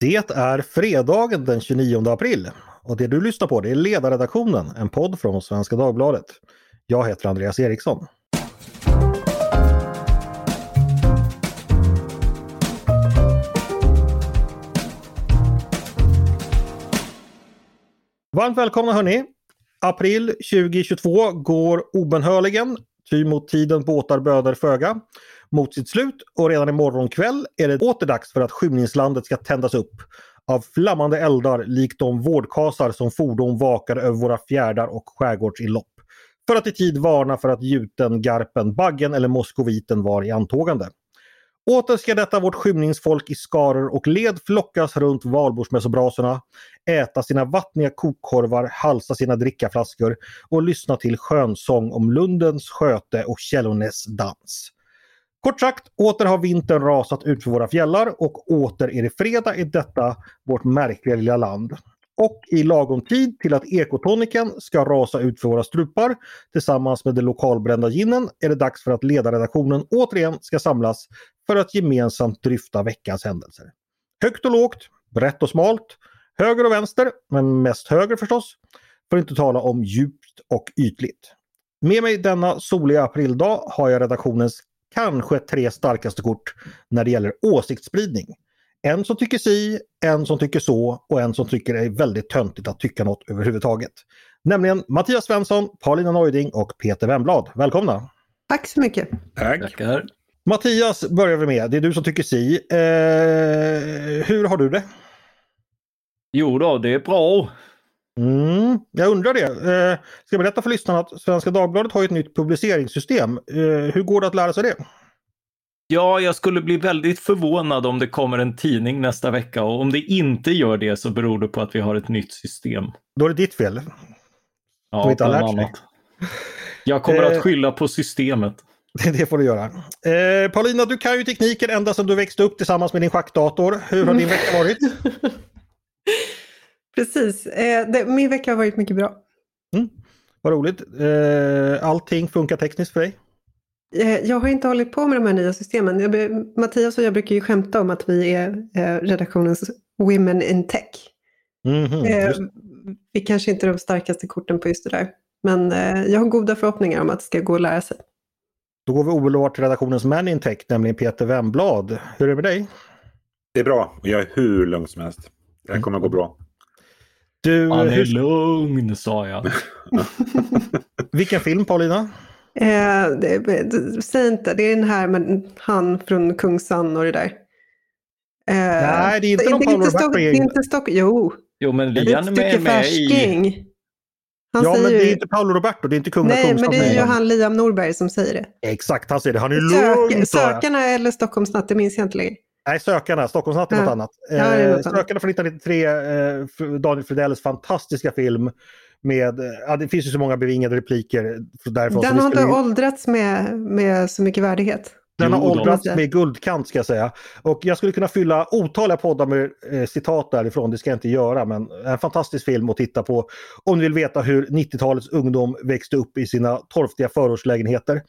Det är fredagen den 29 april och det du lyssnar på det är Ledarredaktionen, en podd från Svenska Dagbladet. Jag heter Andreas Eriksson. Varmt välkomna hörni! April 2022 går obenhörligen, ty mot tiden båtar böder föga, mot sitt slut och redan imorgon kväll är det åter dags för att skymningslandet ska tändas upp av flammande eldar likt de vårdkasar som fordon vakar över våra fjärdar och skärgårdsinlopp. För att i tid varna för att gjuten, garpen, baggen eller moskoviten var i antågande. Åter ska detta vårt skymningsfolk i skaror och led flockas runt valborgsmässobrasorna, äta sina vattniga kokkorvar, halsa sina drickaflaskor och lyssna till skönsång om Lundens sköte och Källornäs dans. Kort sagt, åter har vintern rasat ut för våra fjällar och åter är det fredag i detta vårt märkliga lilla land. Och i lagom tid till att ekotoniken ska rasa ut för våra strupar tillsammans med den lokalbrända ginen är det dags för att ledarredaktionen återigen ska samlas för att gemensamt dryfta veckans händelser. Högt och lågt, brett och smalt, höger och vänster, men mest höger förstås. För att inte tala om djupt och ytligt. Med mig denna soliga aprildag har jag redaktionens kanske tre starkaste kort när det gäller åsiktsspridning. En som tycker si, en som tycker så och en som tycker det är väldigt töntigt att tycka något överhuvudtaget. Nämligen Mattias Svensson, Paulina Neuding och Peter Wemblad. Välkomna! Tack så mycket! Tack! Tackar. Mattias börjar vi med, det är du som tycker si. Eh, hur har du det? Jo då, det är bra. Mm, jag undrar det. Eh, ska jag berätta för lyssnarna att Svenska Dagbladet har ett nytt publiceringssystem. Eh, hur går det att lära sig det? Ja, jag skulle bli väldigt förvånad om det kommer en tidning nästa vecka och om det inte gör det så beror det på att vi har ett nytt system. Då är det ditt fel. Ja, bland annat. Jag kommer Eh. att skylla på systemet. Det får du göra. Eh, Paulina, du kan ju tekniken ända sedan du växte upp tillsammans med din schackdator. Hur har din vecka varit? Precis, eh, det, min vecka har varit mycket bra. Vad roligt. Eh, allting funkar tekniskt för dig? Eh, jag har inte hållit på med de här nya systemen. Jag, Mattias och jag brukar ju skämta om att vi är eh, redaktionens Women in Tech. Eh, just. vi kanske inte är de starkaste korten på just det där. Men jag har goda förhoppningar om att det ska gå att lära sig. Då går vi omedelbart till redaktionens man in tech, nämligen Peter Wemblad. Hur är det med dig? Det är bra och jag är hur lugn som helst. Det här kommer gå bra. Du, Han är hur, lugn, sa jag. vilken film Paulina? Eh, det, det, säg inte, det är den här med han från Kungsan och det där. Eh, Nej, det är inte det, någon det, Paolo är är Stock, jo, Jo, men är Lian är stycke med, med i... Han ja, men det är ju, inte Paolo Roberto, det är inte kungen av nej, men det är ju han Liam Norberg som säger det. Exakt, han säger det. Han är Sök, lugn, sa jag. sökarna eller Stockholmsnatt, det minns jag inte längre. Nej, Sökarna. Stockholmsnatt är Ja. något annat. Ja, Eh, något. Sökarna från 1993, eh, Daniel Fredells fantastiska film. Med, ja, det finns ju så många bevingade repliker därifrån. Den vi har inte ju- åldrats med, med så mycket värdighet. Den har åldrats med guldkant ska jag säga. Och jag skulle kunna fylla otaliga poddar med eh, citat därifrån, det ska jag inte göra. Men en fantastisk film att titta på om ni vill veta hur 90-talets ungdom växte upp i sina torftiga förortslägenheter.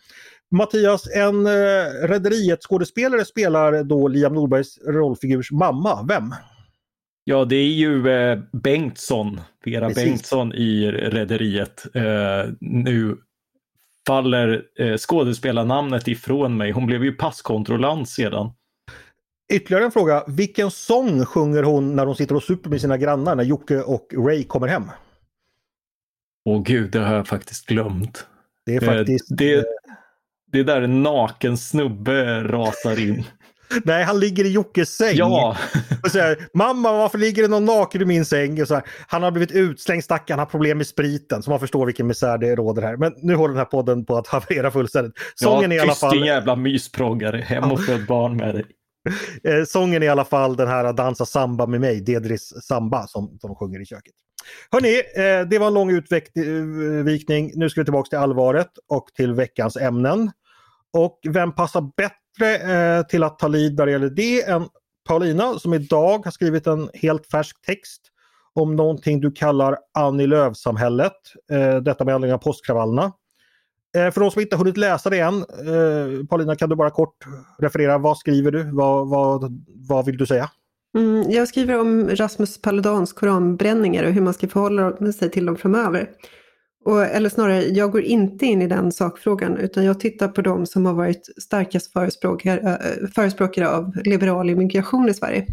Mattias, en eh, Rederiet skådespelare spelar då Liam Norbergs rollfigurs mamma. Vem? Ja, det är ju eh, Bengtsson, Vera Precis. Bengtsson i Rederiet. Eh, nu faller eh, skådespelarnamnet ifrån mig. Hon blev ju passkontrollant sedan. Ytterligare en fråga. Vilken sång sjunger hon när hon sitter och super med sina grannar när Jocke och Ray kommer hem? Åh gud, det har jag faktiskt glömt. Det är Eh, faktiskt... det- eh, Det där en naken snubbe rasar in. Nej, han ligger i Jockes säng. Ja, Och säger, Mamma, varför ligger det någon naken i min säng? Och så här, han har blivit utslängd, stackaren, han har problem med spriten. Så man förstår vilken misär det råder här. Men nu håller den här podden på att haverera fullständigt. Sången, ja är i alla tyst din fall, jävla mysproggare. Hem och föd barn med dig. eh, sången är i alla fall den här Dansa samba med mig, Dedris samba, som, som de sjunger i köket. Hörni, eh, det var en lång utvikning. Nu ska vi tillbaka till allvaret och till veckans ämnen. Och vem passar bättre eh, till att ta lid när det gäller det än Paulina som idag har skrivit en helt färsk text om någonting du kallar Annie Lööf-samhället. Eh, detta med anledning av påskkravallerna. Eh, för de som inte hunnit läsa det än, eh, Paulina kan du bara kort referera, vad skriver du? Vad, vad, vad vill du säga? Mm, jag skriver om Rasmus Paludans koranbränningar och hur man ska förhålla sig till dem framöver. Och, eller snarare, jag går inte in i den sakfrågan utan jag tittar på de som har varit starkast förespråkare, äh, förespråkare av liberal immigration i Sverige.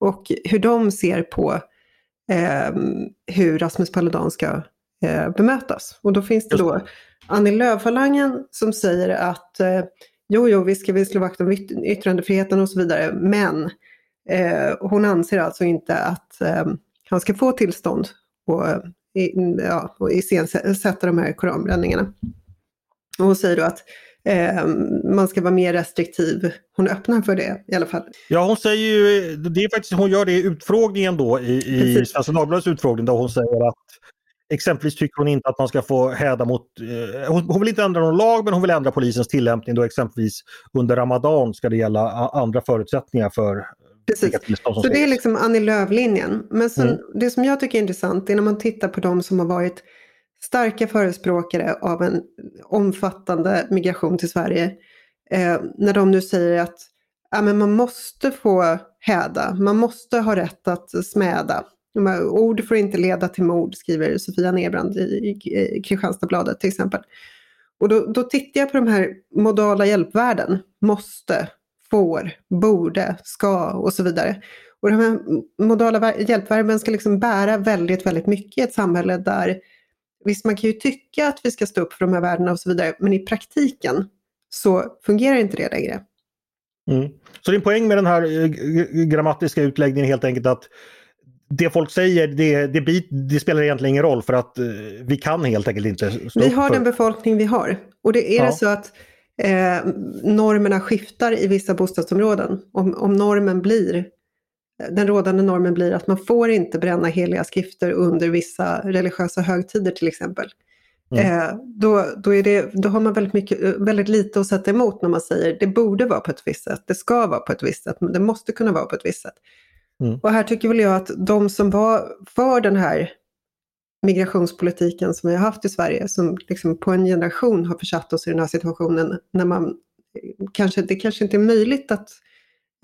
Och hur de ser på eh, hur Rasmus Paludan ska eh, bemötas. Och då finns det då Annie Lööf-falangen som säger att eh, jo, jo, visst ska vi slå vakt om yttrandefriheten och så vidare, men eh, hon anser alltså inte att eh, han ska få tillstånd ja, och iscensätta de här koranbränningarna. Och hon säger då att eh, man ska vara mer restriktiv. Hon öppnar för det i alla fall. Ja, hon säger ju, det är faktiskt, hon gör det i utfrågningen då i, i Svenska Dagbladets utfrågning där hon säger att Exempelvis tycker hon inte att man ska få häda mot... Eh, hon, hon, vill inte ändra någon lag men hon vill ändra polisens tillämpning då exempelvis under Ramadan ska det gälla andra förutsättningar för Precis. Så det är liksom Annie Lööf-linjen. Men sen, mm. det som jag tycker är intressant är när man tittar på de som har varit starka förespråkare av en omfattande migration till Sverige. Eh, när de nu säger att ja, men man måste få häda, man måste ha rätt att smäda. Ord får inte leda till mord, skriver Sofia Nerbrand i, i, i Kristianstadsbladet till exempel. Och då, då tittar jag på de här modala hjälpvärden, måste, får, borde, ska och så vidare. Och de här modala hjälpverben ska liksom bära väldigt, väldigt mycket i ett samhälle där visst man kan ju tycka att vi ska stå upp för de här värdena och så vidare, men i praktiken så fungerar inte det längre. Mm. Så din poäng med den här eh, grammatiska utläggningen är helt enkelt att det folk säger det, det, det, spelar egentligen ingen roll för att eh, vi kan helt enkelt inte stå Vi har för... den befolkning vi har. Och det är ja. det så att eh, normerna skiftar i vissa bostadsområden. Om, om normen blir den rådande normen blir att man får inte bränna heliga skrifter under vissa religiösa högtider till exempel. Mm. Eh, då, då, är det, då har man väldigt, mycket, väldigt lite att sätta emot när man säger det borde vara på ett visst sätt, det ska vara på ett visst sätt, det måste kunna vara på ett visst sätt. Mm. Och här tycker väl jag att de som var för den här migrationspolitiken som vi har haft i Sverige, som liksom på en generation har försatt oss i den här situationen när man kanske, det kanske inte är möjligt att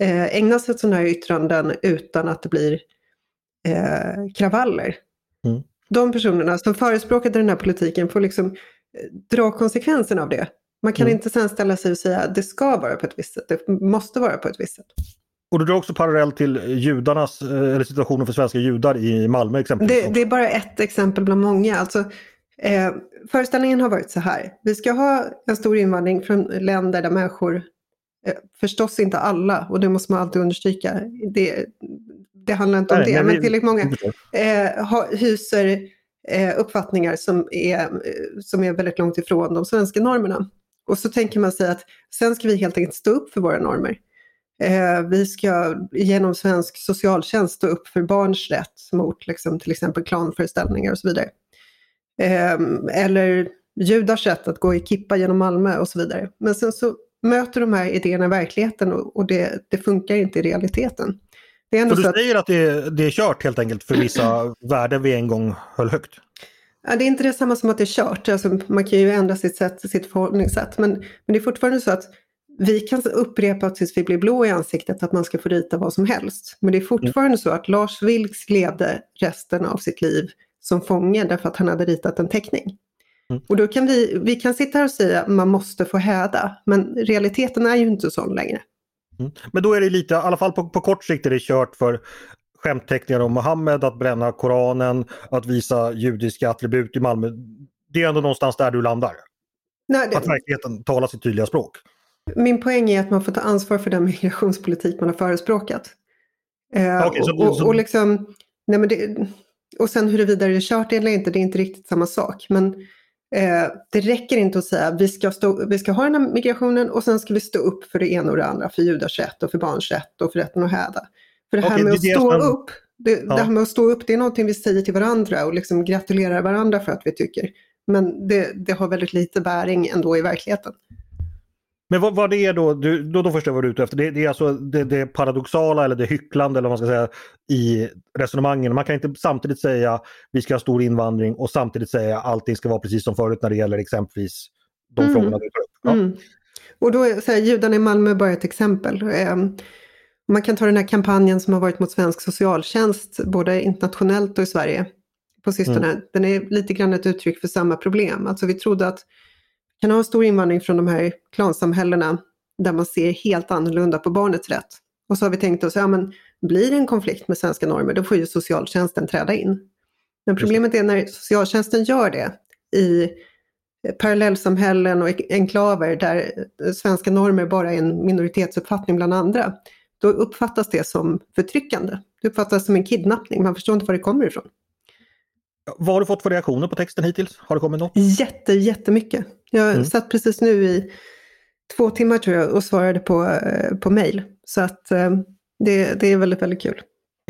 eh, ägna sig åt sådana här yttranden utan att det blir eh, kravaller. Mm. De personerna som förespråkade den här politiken får liksom eh, dra konsekvenserna av det. Man kan mm. inte sen ställa sig och säga att det ska vara på ett visst sätt, det måste vara på ett visst sätt. Och du drar också parallell till judarnas, eh, eller situationen för svenska judar i Malmö exempelvis? Det, det är bara ett exempel bland många. Alltså, eh, föreställningen har varit så här. Vi ska ha en stor invandring från länder där människor, eh, förstås inte alla, och det måste man alltid understryka, det, det handlar inte om Nej, det, men, men tillräckligt många eh, ha, hyser eh, uppfattningar som är, som är väldigt långt ifrån de svenska normerna. Och så tänker man sig att sen ska vi helt enkelt stå upp för våra normer. Eh, vi ska genom svensk socialtjänst stå upp för barns rätt mot liksom, till exempel klanföreställningar och så vidare. Eh, eller judars rätt att gå i kippa genom Malmö och så vidare. Men sen så möter de här idéerna verkligheten och, det, det, funkar inte i realiteten. Det är ändå så du så säger att, det, det, är kört helt enkelt för vissa värden vi en gång höll högt? Ja, det är inte detsamma som att det är kört. Alltså, man kan ju ändra sitt, sätt, sitt förhållningssätt. Men, men det är fortfarande så att vi kan upprepa tills vi blir blå i ansiktet att man ska få rita vad som helst. Men det är fortfarande mm. så att Lars Vilks levde resten av sitt liv som fånge därför att han hade ritat en teckning. Mm. Och då kan vi, vi kan sitta här och säga att man måste få häda, men realiteten är ju inte sån längre. Mm. Men då är det lite, i alla fall på, på kort sikt är det kört för skämtteckningar om Mohammed, att bränna Koranen, att visa judiska attribut i Malmö. Det är ändå någonstans där du landar? Nej, det... Att verkligheten talar sitt tydliga språk? Min poäng är att man får ta ansvar för den migrationspolitik man har förespråkat. Eh, okay, och, så... och, liksom, nej men det, och sen huruvida det är kört eller inte, det är inte riktigt samma sak. Men eh, det räcker inte att säga att vi ska, stå, vi ska ha den här migrationen och sen ska vi stå upp för det ena och det andra, för judars rätt och för barns rätt och för rätten att häda. För det här okay, med det att stå som... upp, det, ja. det, här med att stå upp, det är någonting vi säger till varandra och liksom gratulerar varandra för att vi tycker. Men det, det har väldigt lite bäring ändå i verkligheten. Men vad, vad det är då, du, då, då förstår jag vad du är ute efter. Det, det är alltså det, det, paradoxala eller det hycklande eller vad man ska säga i resonemangen. Man kan inte samtidigt säga vi ska ha stor invandring och samtidigt säga allting ska vara precis som förut när det gäller exempelvis de mm. frågorna du tar upp. Ja. Mm. Och då är så här, judarna i Malmö bara ett exempel. Ehm, Man kan ta den här kampanjen som har varit mot svensk socialtjänst, både internationellt och i Sverige på sistone. Mm. Den är lite grann ett uttryck för samma problem. Alltså vi trodde att kan ha en stor invandring från de här klansamhällena där man ser helt annorlunda på barnets rätt. Och så har vi tänkt oss, ja men blir det en konflikt med svenska normer, då får ju socialtjänsten träda in. Men problemet är när socialtjänsten gör det i parallellsamhällen och enklaver där svenska normer bara är en minoritetsuppfattning bland andra, då uppfattas det som förtryckande. Det uppfattas som en kidnappning, man förstår inte var det kommer ifrån. Vad har du fått för reaktioner på texten hittills? Har det kommit något? Jätte, jättemycket. Jag mm. satt precis nu i två timmar tror jag och svarade på, eh, på mail. Så att eh, det, det är väldigt, väldigt kul.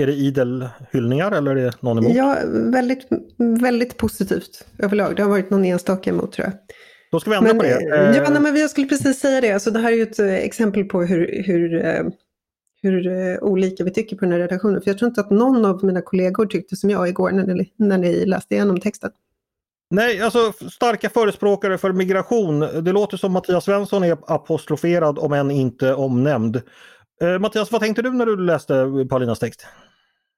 Är det idel hyllningar eller är det någon emot? Ja, väldigt, väldigt positivt överlag. Det har varit någon enstaka emot tror jag. Då ska vi ändra men, på det. Ja, eh, nej, men jag skulle precis säga det. Alltså, det här är ju ett exempel på hur, hur, hur olika vi tycker på den här redaktionen. För jag tror inte att någon av mina kollegor tyckte som jag igår när ni, när ni läste igenom texten. Nej, alltså starka förespråkare för migration. Det låter som Mattias Svensson är apostroferad om än inte omnämnd. Eh, Mattias, vad tänkte du när du läste Paulinas text?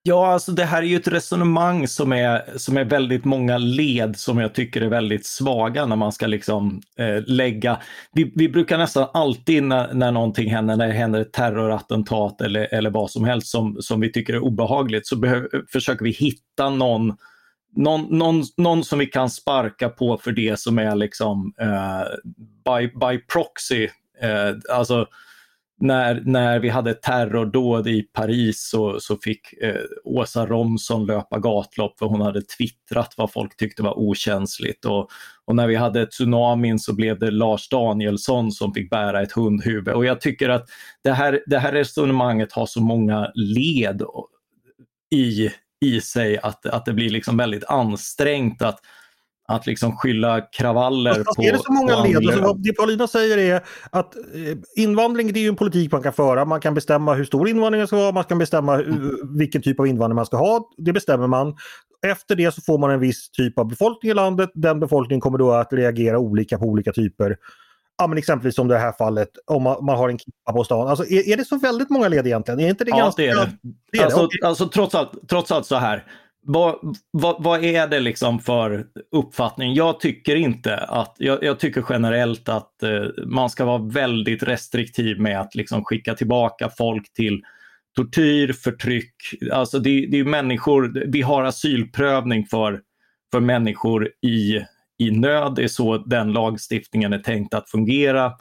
Ja, alltså det här är ju ett resonemang som är, som är väldigt många led som jag tycker är väldigt svaga när man ska liksom eh, lägga. Vi, vi brukar nästan alltid när, när någonting händer, när det händer ett terrorattentat eller, eller vad som helst som, som vi tycker är obehagligt, så behöv, försöker vi hitta någon någon, någon, någon som vi kan sparka på för det som är liksom eh, by, by proxy. Eh, alltså när, när vi hade terrordåd i Paris så, så fick eh, Åsa Romson löpa gatlopp för hon hade twittrat vad folk tyckte var okänsligt. Och, och när vi hade tsunamin så blev det Lars Danielsson som fick bära ett hundhuvud. Och jag tycker att det här, det här resonemanget har så många led i, i sig att, att det blir liksom väldigt ansträngt att, att liksom skylla kravaller Fast på... Är det så många led? Alltså, det Paulina säger är att eh, invandring det är en politik man kan föra. Man kan bestämma hur stor invandringen ska vara, man kan bestämma mm. vilken typ av invandring man ska ha. Det bestämmer man. Efter det så får man en viss typ av befolkning i landet. Den befolkningen kommer då att reagera olika på olika typer ja, men exempelvis som det här fallet, om man, man har en kippa på stan. Alltså, är, är, det så väldigt många led egentligen? Är inte det ja, ganska... det är det. det, är alltså, det. Okay. alltså trots, allt, trots allt så här, vad, vad, vad, är det liksom för uppfattning? Jag tycker inte att, jag, jag tycker generellt att eh, man ska vara väldigt restriktiv med att liksom skicka tillbaka folk till tortyr, förtryck. Alltså det, det är människor, vi har asylprövning för, för människor i i nöd. Det är så den lagstiftningen är tänkt att fungera.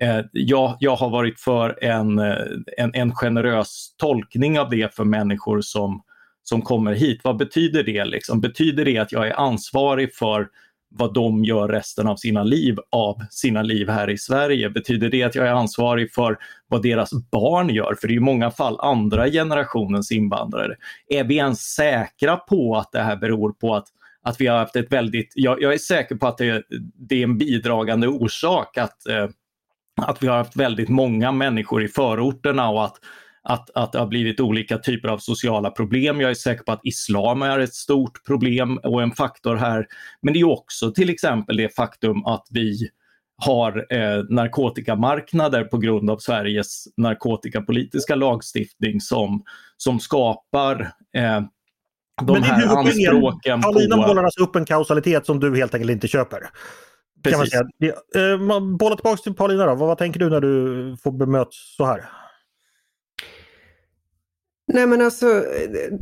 Eh, jag, jag har varit för en, eh, en, en generös tolkning av det för människor som, som kommer hit. Vad betyder det? Liksom? Betyder det att jag är ansvarig för vad de gör resten av sina liv av sina liv här i Sverige? Betyder det att jag är ansvarig för vad deras barn gör? För det är i många fall andra generationens invandrare. Är vi ens säkra på att det här beror på att att vi har haft ett väldigt, jag, jag är säker på att det, det, är en bidragande orsak att, eh, att vi har haft väldigt många människor i förorterna och att, att, att det har blivit olika typer av sociala problem. Jag är säker på att islam är ett stort problem och en faktor här. Men det är också till exempel det faktum att vi har eh, narkotikamarknader på grund av Sveriges narkotikapolitiska lagstiftning som, som skapar eh, de Men här anspråken på... Paulina målar alltså upp en kausalitet som du helt enkelt inte köper. Precis. Kan man säga. Eh, bolla tillbaka till Paulina då. Vad, vad tänker du när du får bemöts så här? Nej men alltså,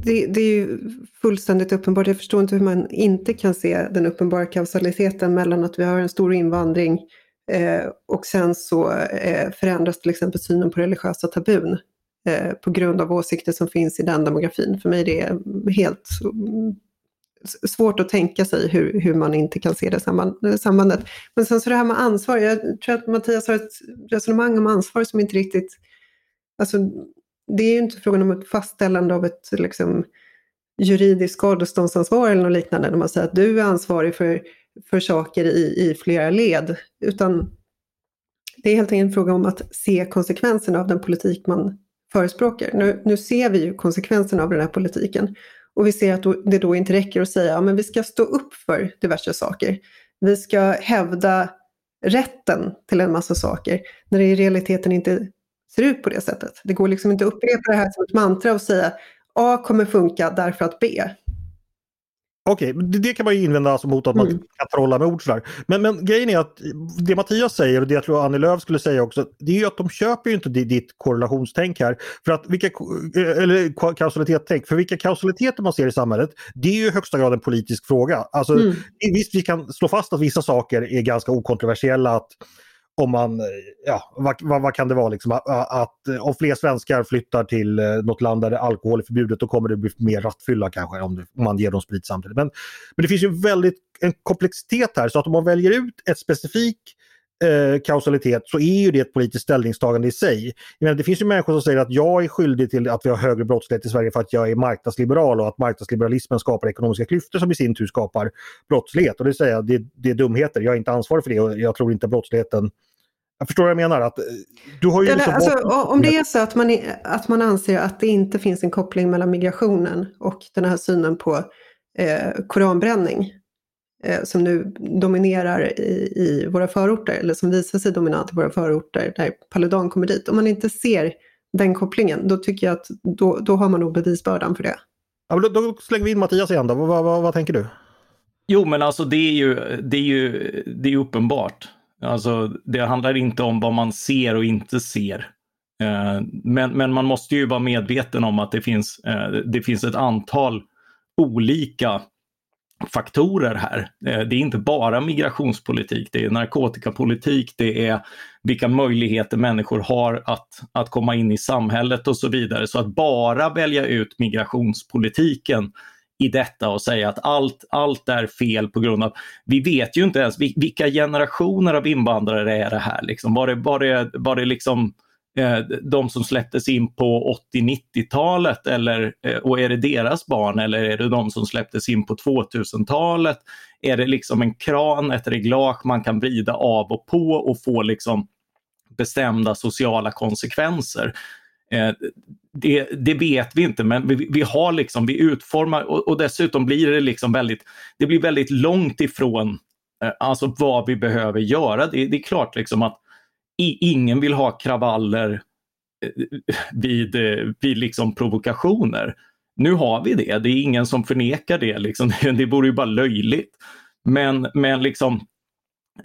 det, det, är ju fullständigt uppenbart. Jag förstår inte hur man inte kan se den uppenbara kausaliteten mellan att vi har en stor invandring eh, och sen så eh, förändras till exempel synen på religiösa tabun. Eh, på grund av åsikter som finns i den demografin. För mig är det helt svårt att tänka sig hur, hur man inte kan se det eh, sambandet. Men sen så det här med ansvar, jag tror att Mattias har ett resonemang om ansvar som inte riktigt... Alltså, det är ju inte frågan om ett fastställande av ett liksom, juridiskt skadeståndsansvar eller något liknande, när man säger att du är ansvarig för, för saker i, i flera led, utan det är helt enkelt en fråga om att se konsekvenserna av den politik man förespråkar. Nu, nu ser vi ju konsekvenserna av den här politiken och vi ser att det då inte räcker att säga att ja, vi ska stå upp för diverse saker. Vi ska hävda rätten till en massa saker när det i realiteten inte ser ut på det sättet. Det går liksom inte att upprepa det här som ett mantra och säga A kommer funka därför att B. Okej, okay, det, kan man ju invända alltså mot att mm. man kan trolla med ord sådär. Men, men grejen är att det Mattias säger och det jag tror Annie Lööf skulle säga också, det är ju att de köper ju inte ditt korrelationstänk här. För att vilka, eller kausalitetstänk, för vilka kausaliteter man ser i samhället, det är ju i högsta grad en politisk fråga. Alltså mm. visst, vi kan slå fast att vissa saker är ganska okontroversiella, att om man, eh, ja, vad, vad, vad, kan det vara liksom? Att, att, om fler svenskar flyttar till eh, något land där alkohol är förbjudet då kommer det bli mer rattfylla kanske om, det, om man ger dem sprit samtidigt. Men, men det finns ju väldigt en komplexitet här så att om man väljer ut ett specifikt eh, kausalitet så är ju det ett politiskt ställningstagande i sig. Men det finns ju människor som säger att jag är skyldig till att vi har högre brottslighet i Sverige för att jag är marknadsliberal och att marknadsliberalismen skapar ekonomiska klyftor som i sin tur skapar brottslighet. Och det säger jag, det, det är dumheter, jag är inte ansvarig för det och jag tror inte brottsligheten jag förstår vad jag menar. Att, eh, du har ju liksom alltså, Om det är så att man, att man anser att det inte finns en koppling mellan migrationen och den här synen på eh, koranbränning eh, som nu dominerar i, i, våra förorter, eller som visar sig dominant i våra förorter där Paludan kommer dit. Om man inte ser den kopplingen, då tycker jag att då, då har man nog bevisbördan för det. Ja, då, då slänger vi in Mattias igen då. Vad, vad, vad tänker du? Jo, men alltså det är ju, det är ju det är uppenbart Alltså, det handlar inte om vad man ser och inte ser. Eh, men, men man måste ju vara medveten om att det finns, eh, det finns ett antal olika faktorer här. Eh, det är inte bara migrationspolitik, det är narkotikapolitik, det är vilka möjligheter människor har att, att komma in i samhället och så vidare. Så att bara välja ut migrationspolitiken i detta och säga att allt, allt är fel på grund av, vi vet ju inte ens vilka generationer av invandrare är det här. Liksom. Var, det, var, det, var det liksom eh, Eh, de som släpptes in på 80-90-talet eller, eh, och är det deras barn eller är det de som släpptes in på 2000-talet? Är det liksom en kran, ett reglage man kan vrida av och på och få liksom bestämda sociala konsekvenser? Eh, det, det, vet vi inte men vi, vi, har liksom, vi utformar och, och, dessutom blir det liksom väldigt, det blir väldigt långt ifrån alltså vad vi behöver göra. Det, det är klart liksom att ingen vill ha kravaller eh, vid, eh, vid liksom provokationer. Nu har vi det, det är ingen som förnekar det. Liksom. Det vore ju bara löjligt. Men, men liksom,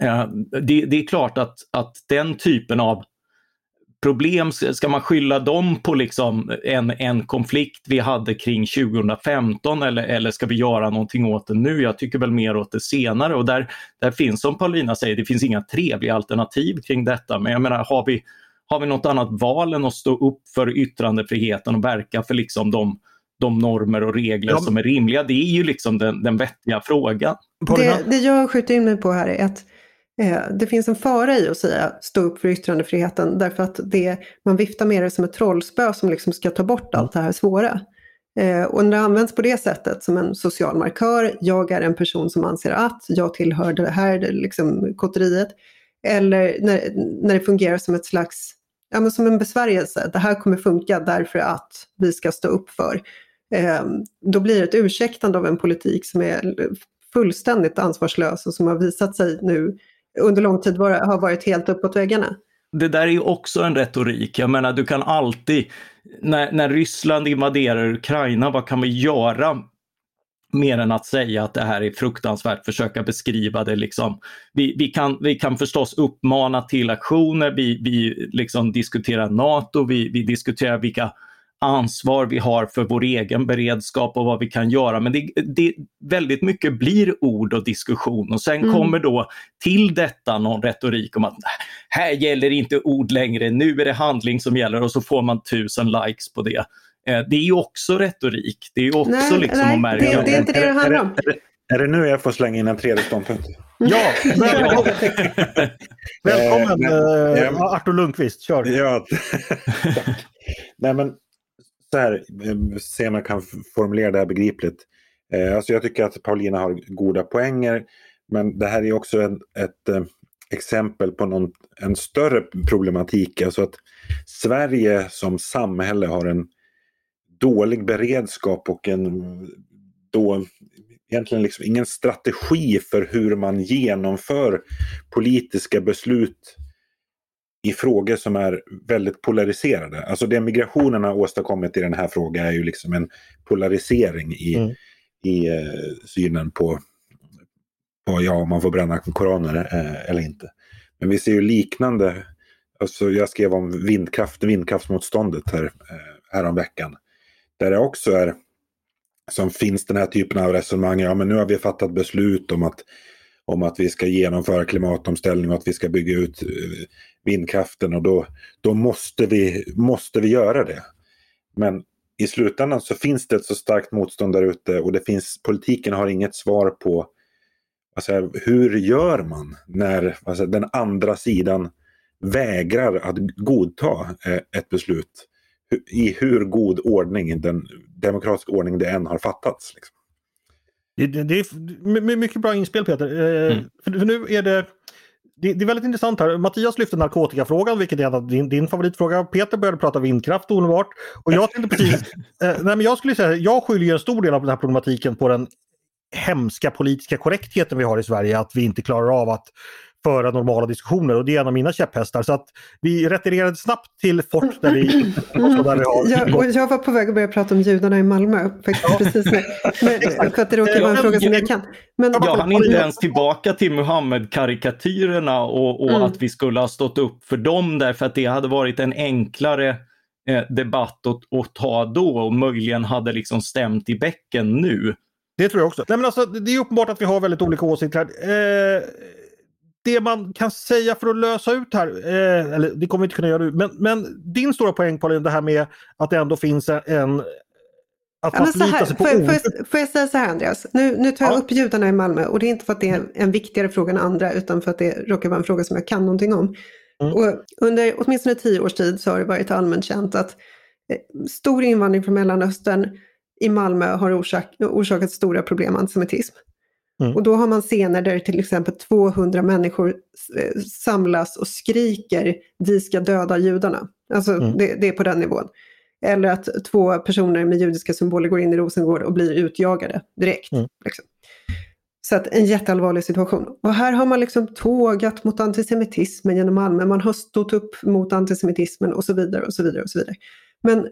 eh, det, det är klart att, att den typen av problem, ska man skylla dem på liksom en, en konflikt vi hade kring 2015 eller, eller ska vi göra någonting åt det nu? Jag tycker väl mer åt det senare och där, där finns som Paulina säger, det finns inga trevliga alternativ kring detta. Men jag menar, har vi, har vi något annat val än att stå upp för yttrandefriheten och verka för liksom de, de normer och regler ja. som är rimliga? Det är ju liksom den, den vettiga frågan. Det, det jag skjuter in mig på här är att Eh, Eh, det finns en fara i att säga stå upp för yttrandefriheten därför att det, man viftar med det som ett trollspö som liksom ska ta bort allt det här svåra. Eh, och när det används på det sättet som en social markör, jag är en person som anser att jag tillhör det här liksom, kotteriet. Eller när, när det fungerar som ett slags, ja men som en besvärjelse, det här kommer funka därför att vi ska stå upp för. Eh, då blir det ett ursäktande av en politik som är fullständigt ansvarslös och som har visat sig nu under lång tid var, har varit helt uppåt väggarna. Det där är ju också en retorik. Jag menar, du kan alltid, när, när Ryssland invaderar Ukraina, vad kan vi göra mer än att säga att det här är fruktansvärt, försöka beskriva det. Liksom. Vi, vi, kan, vi kan förstås uppmana till aktioner, vi, vi liksom diskuterar NATO, vi, vi diskuterar vilka ansvar vi har för vår egen beredskap och vad vi kan göra. Men det, det väldigt mycket blir ord och diskussion och sen mm. kommer då till detta någon retorik om att här gäller inte ord längre, nu är det handling som gäller och så får man tusen likes på det. Eh, det är ju också retorik. Det är ju också nej, liksom nej, att märka. Det, det är inte det det handlar om. Är det, är det nu jag får slänga in en tredje ståndpunkt? Ja, välkommen, välkommen äh, Artur Lundqvist, kör. Ja, Nej, men så här, eh, se om jag kan formulera det här begripligt. Eh, alltså jag tycker att Paulina har goda poänger, men det här är också en, ett eh, exempel på någon, en större problematik. Alltså att Sverige som samhälle har en dålig beredskap och en då egentligen liksom ingen strategi för hur man genomför politiska beslut i frågor som är väldigt polariserade. Alltså det migrationen har åstadkommit i den här frågan är ju liksom en polarisering i, mm. i uh, synen på, på ja, om man får bränna koraner uh, eller inte. Men vi ser ju liknande, alltså jag skrev om vindkraft, vindkraftsmotståndet här, uh, häromveckan. Där det också är, som finns den här typen av resonemang, ja men nu har vi fattat beslut om att om att vi ska genomföra klimatomställning och att vi ska bygga ut eh, vindkraften och då, då måste, vi, måste vi göra det. Men i slutändan så finns det ett så starkt motstånd där ute och det finns, politiken har inget svar på alltså, hur gör man när alltså, den andra sidan vägrar att godta eh, ett beslut i hur god ordning, den demokratiska ordning det än har fattats. Liksom. Det, det, det, är mycket bra inspel Peter. Eh, mm. För, för, nu är det, det, det, är väldigt intressant här. Mattias lyfte narkotikafrågan, vilket är din, din favoritfråga. Peter började prata vindkraft omedelbart. Och jag tänkte precis, eh, nej men jag skulle säga, jag skyller en stor del av den här problematiken på den hemska politiska korrektheten vi har i Sverige. Att vi inte klarar av att föra normala diskussioner och det är en av mina käpphästar. Så att vi retirerade snabbt till fort där vi, där vi har... Jag, och jag var på väg att börja prata om judarna i Malmö. Faktiskt, precis nu. Men, för att det råkar vara en fråga som jag kan. Men, jag hann inte ens tillbaka till Muhammed-karikatyrerna och, och mm. att vi skulle ha stått upp för dem därför att det hade varit en enklare eh, debatt att, att ta då och möjligen hade liksom stämt i bäcken nu. Det tror jag också. Nej, men alltså, det är uppenbart att vi har väldigt olika åsikter. Eh, det man kan säga för att lösa ut här, eh, eller det kommer vi inte kunna göra nu, men, men din stora poäng Pauline, det här med att det ändå finns en att ja, man förlitar sig på får, får, jag, får jag säga så här Andreas, nu, nu tar jag ja. upp judarna i Malmö och det är inte för att det är en, en viktigare fråga än andra utan för att det råkar vara en fråga som jag kan någonting om. Mm. Och under åtminstone tio års tid så har det varit allmänt känt att eh, stor invandring från Mellanöstern i Malmö har orsak, orsakat stora problem med antisemitism. Mm. Och då har man scener där till exempel 200 människor eh, samlas och skriker vi ska döda judarna. Alltså mm. det, det, är på den nivån. Eller att två personer med judiska symboler går in i Rosengård och blir utjagade direkt. Mm. Liksom. Så att en jätteallvarlig situation. Och här har man liksom tågat mot antisemitismen genom Malmö. Man har stått upp mot antisemitismen och så vidare och så vidare och så vidare. Men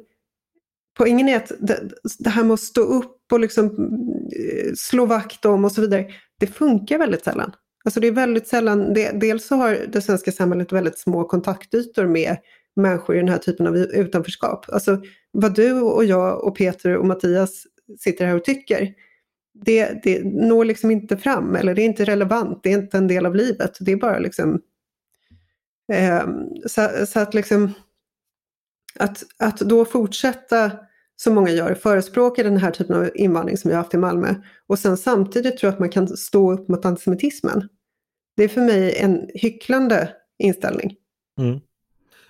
poängen är att det, det här med att stå upp och liksom eh, slå vakt om och så vidare, det funkar väldigt sällan. Alltså det är väldigt sällan, det, dels så har det svenska samhället väldigt små kontaktytor med människor i den här typen av utanförskap. Alltså vad du och jag och Peter och Mattias sitter här och tycker, det, det når liksom inte fram eller det är inte relevant, det är inte en del av livet. Det är bara liksom... Eh, så, så, att liksom... Att, att då fortsätta som många gör, förespråka den här typen av invandring som vi har haft i Malmö och sen samtidigt tro att man kan stå upp mot antisemitismen. Det är för mig en hycklande inställning. Mm.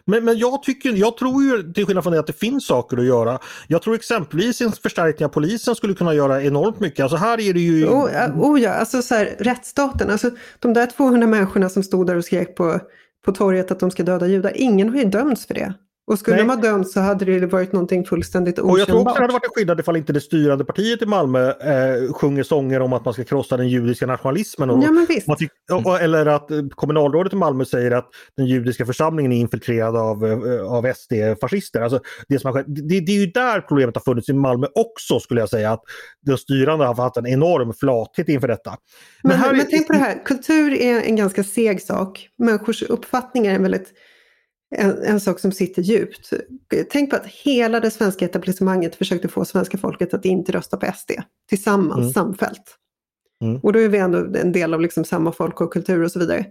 Men, men jag, tycker, jag tror ju till skillnad från det att det finns saker att göra. Jag tror exempelvis en förstärkning av polisen skulle kunna göra enormt mycket. Alltså här är det ju... Oh, oh ja, alltså så här, rättsstaten. Alltså, de där 200 människorna som stod där och skrek på, på torget att de ska döda judar, ingen har ju dömts för det. Och skulle Nej. de ha dömt så hade det varit någonting fullständigt okännbart. Och jag tror också det hade varit en skillnad ifall inte det styrande partiet i Malmö eh, sjunger sånger om att man ska krossa den judiska nationalismen. Och, ja, men visst. Och, eller att eh, kommunalrådet i Malmö säger att den judiska församlingen är infiltrerad av, eh, av SD-fascister. Alltså, det, som har det, det, är ju där problemet har funnits i Malmö också skulle jag säga. Att de styrande har haft en enorm flathet inför detta. Men, men, här, men tänk på det här, kultur är en ganska seg sak. Människors uppfattningar är väldigt en, en, sak som sitter djupt. Tänk på att hela det svenska etablissemanget försökte få svenska folket att inte rösta på SD tillsammans, mm. samfällt. Mm. Och då är vi ändå en del av liksom samma folk och kultur och så vidare.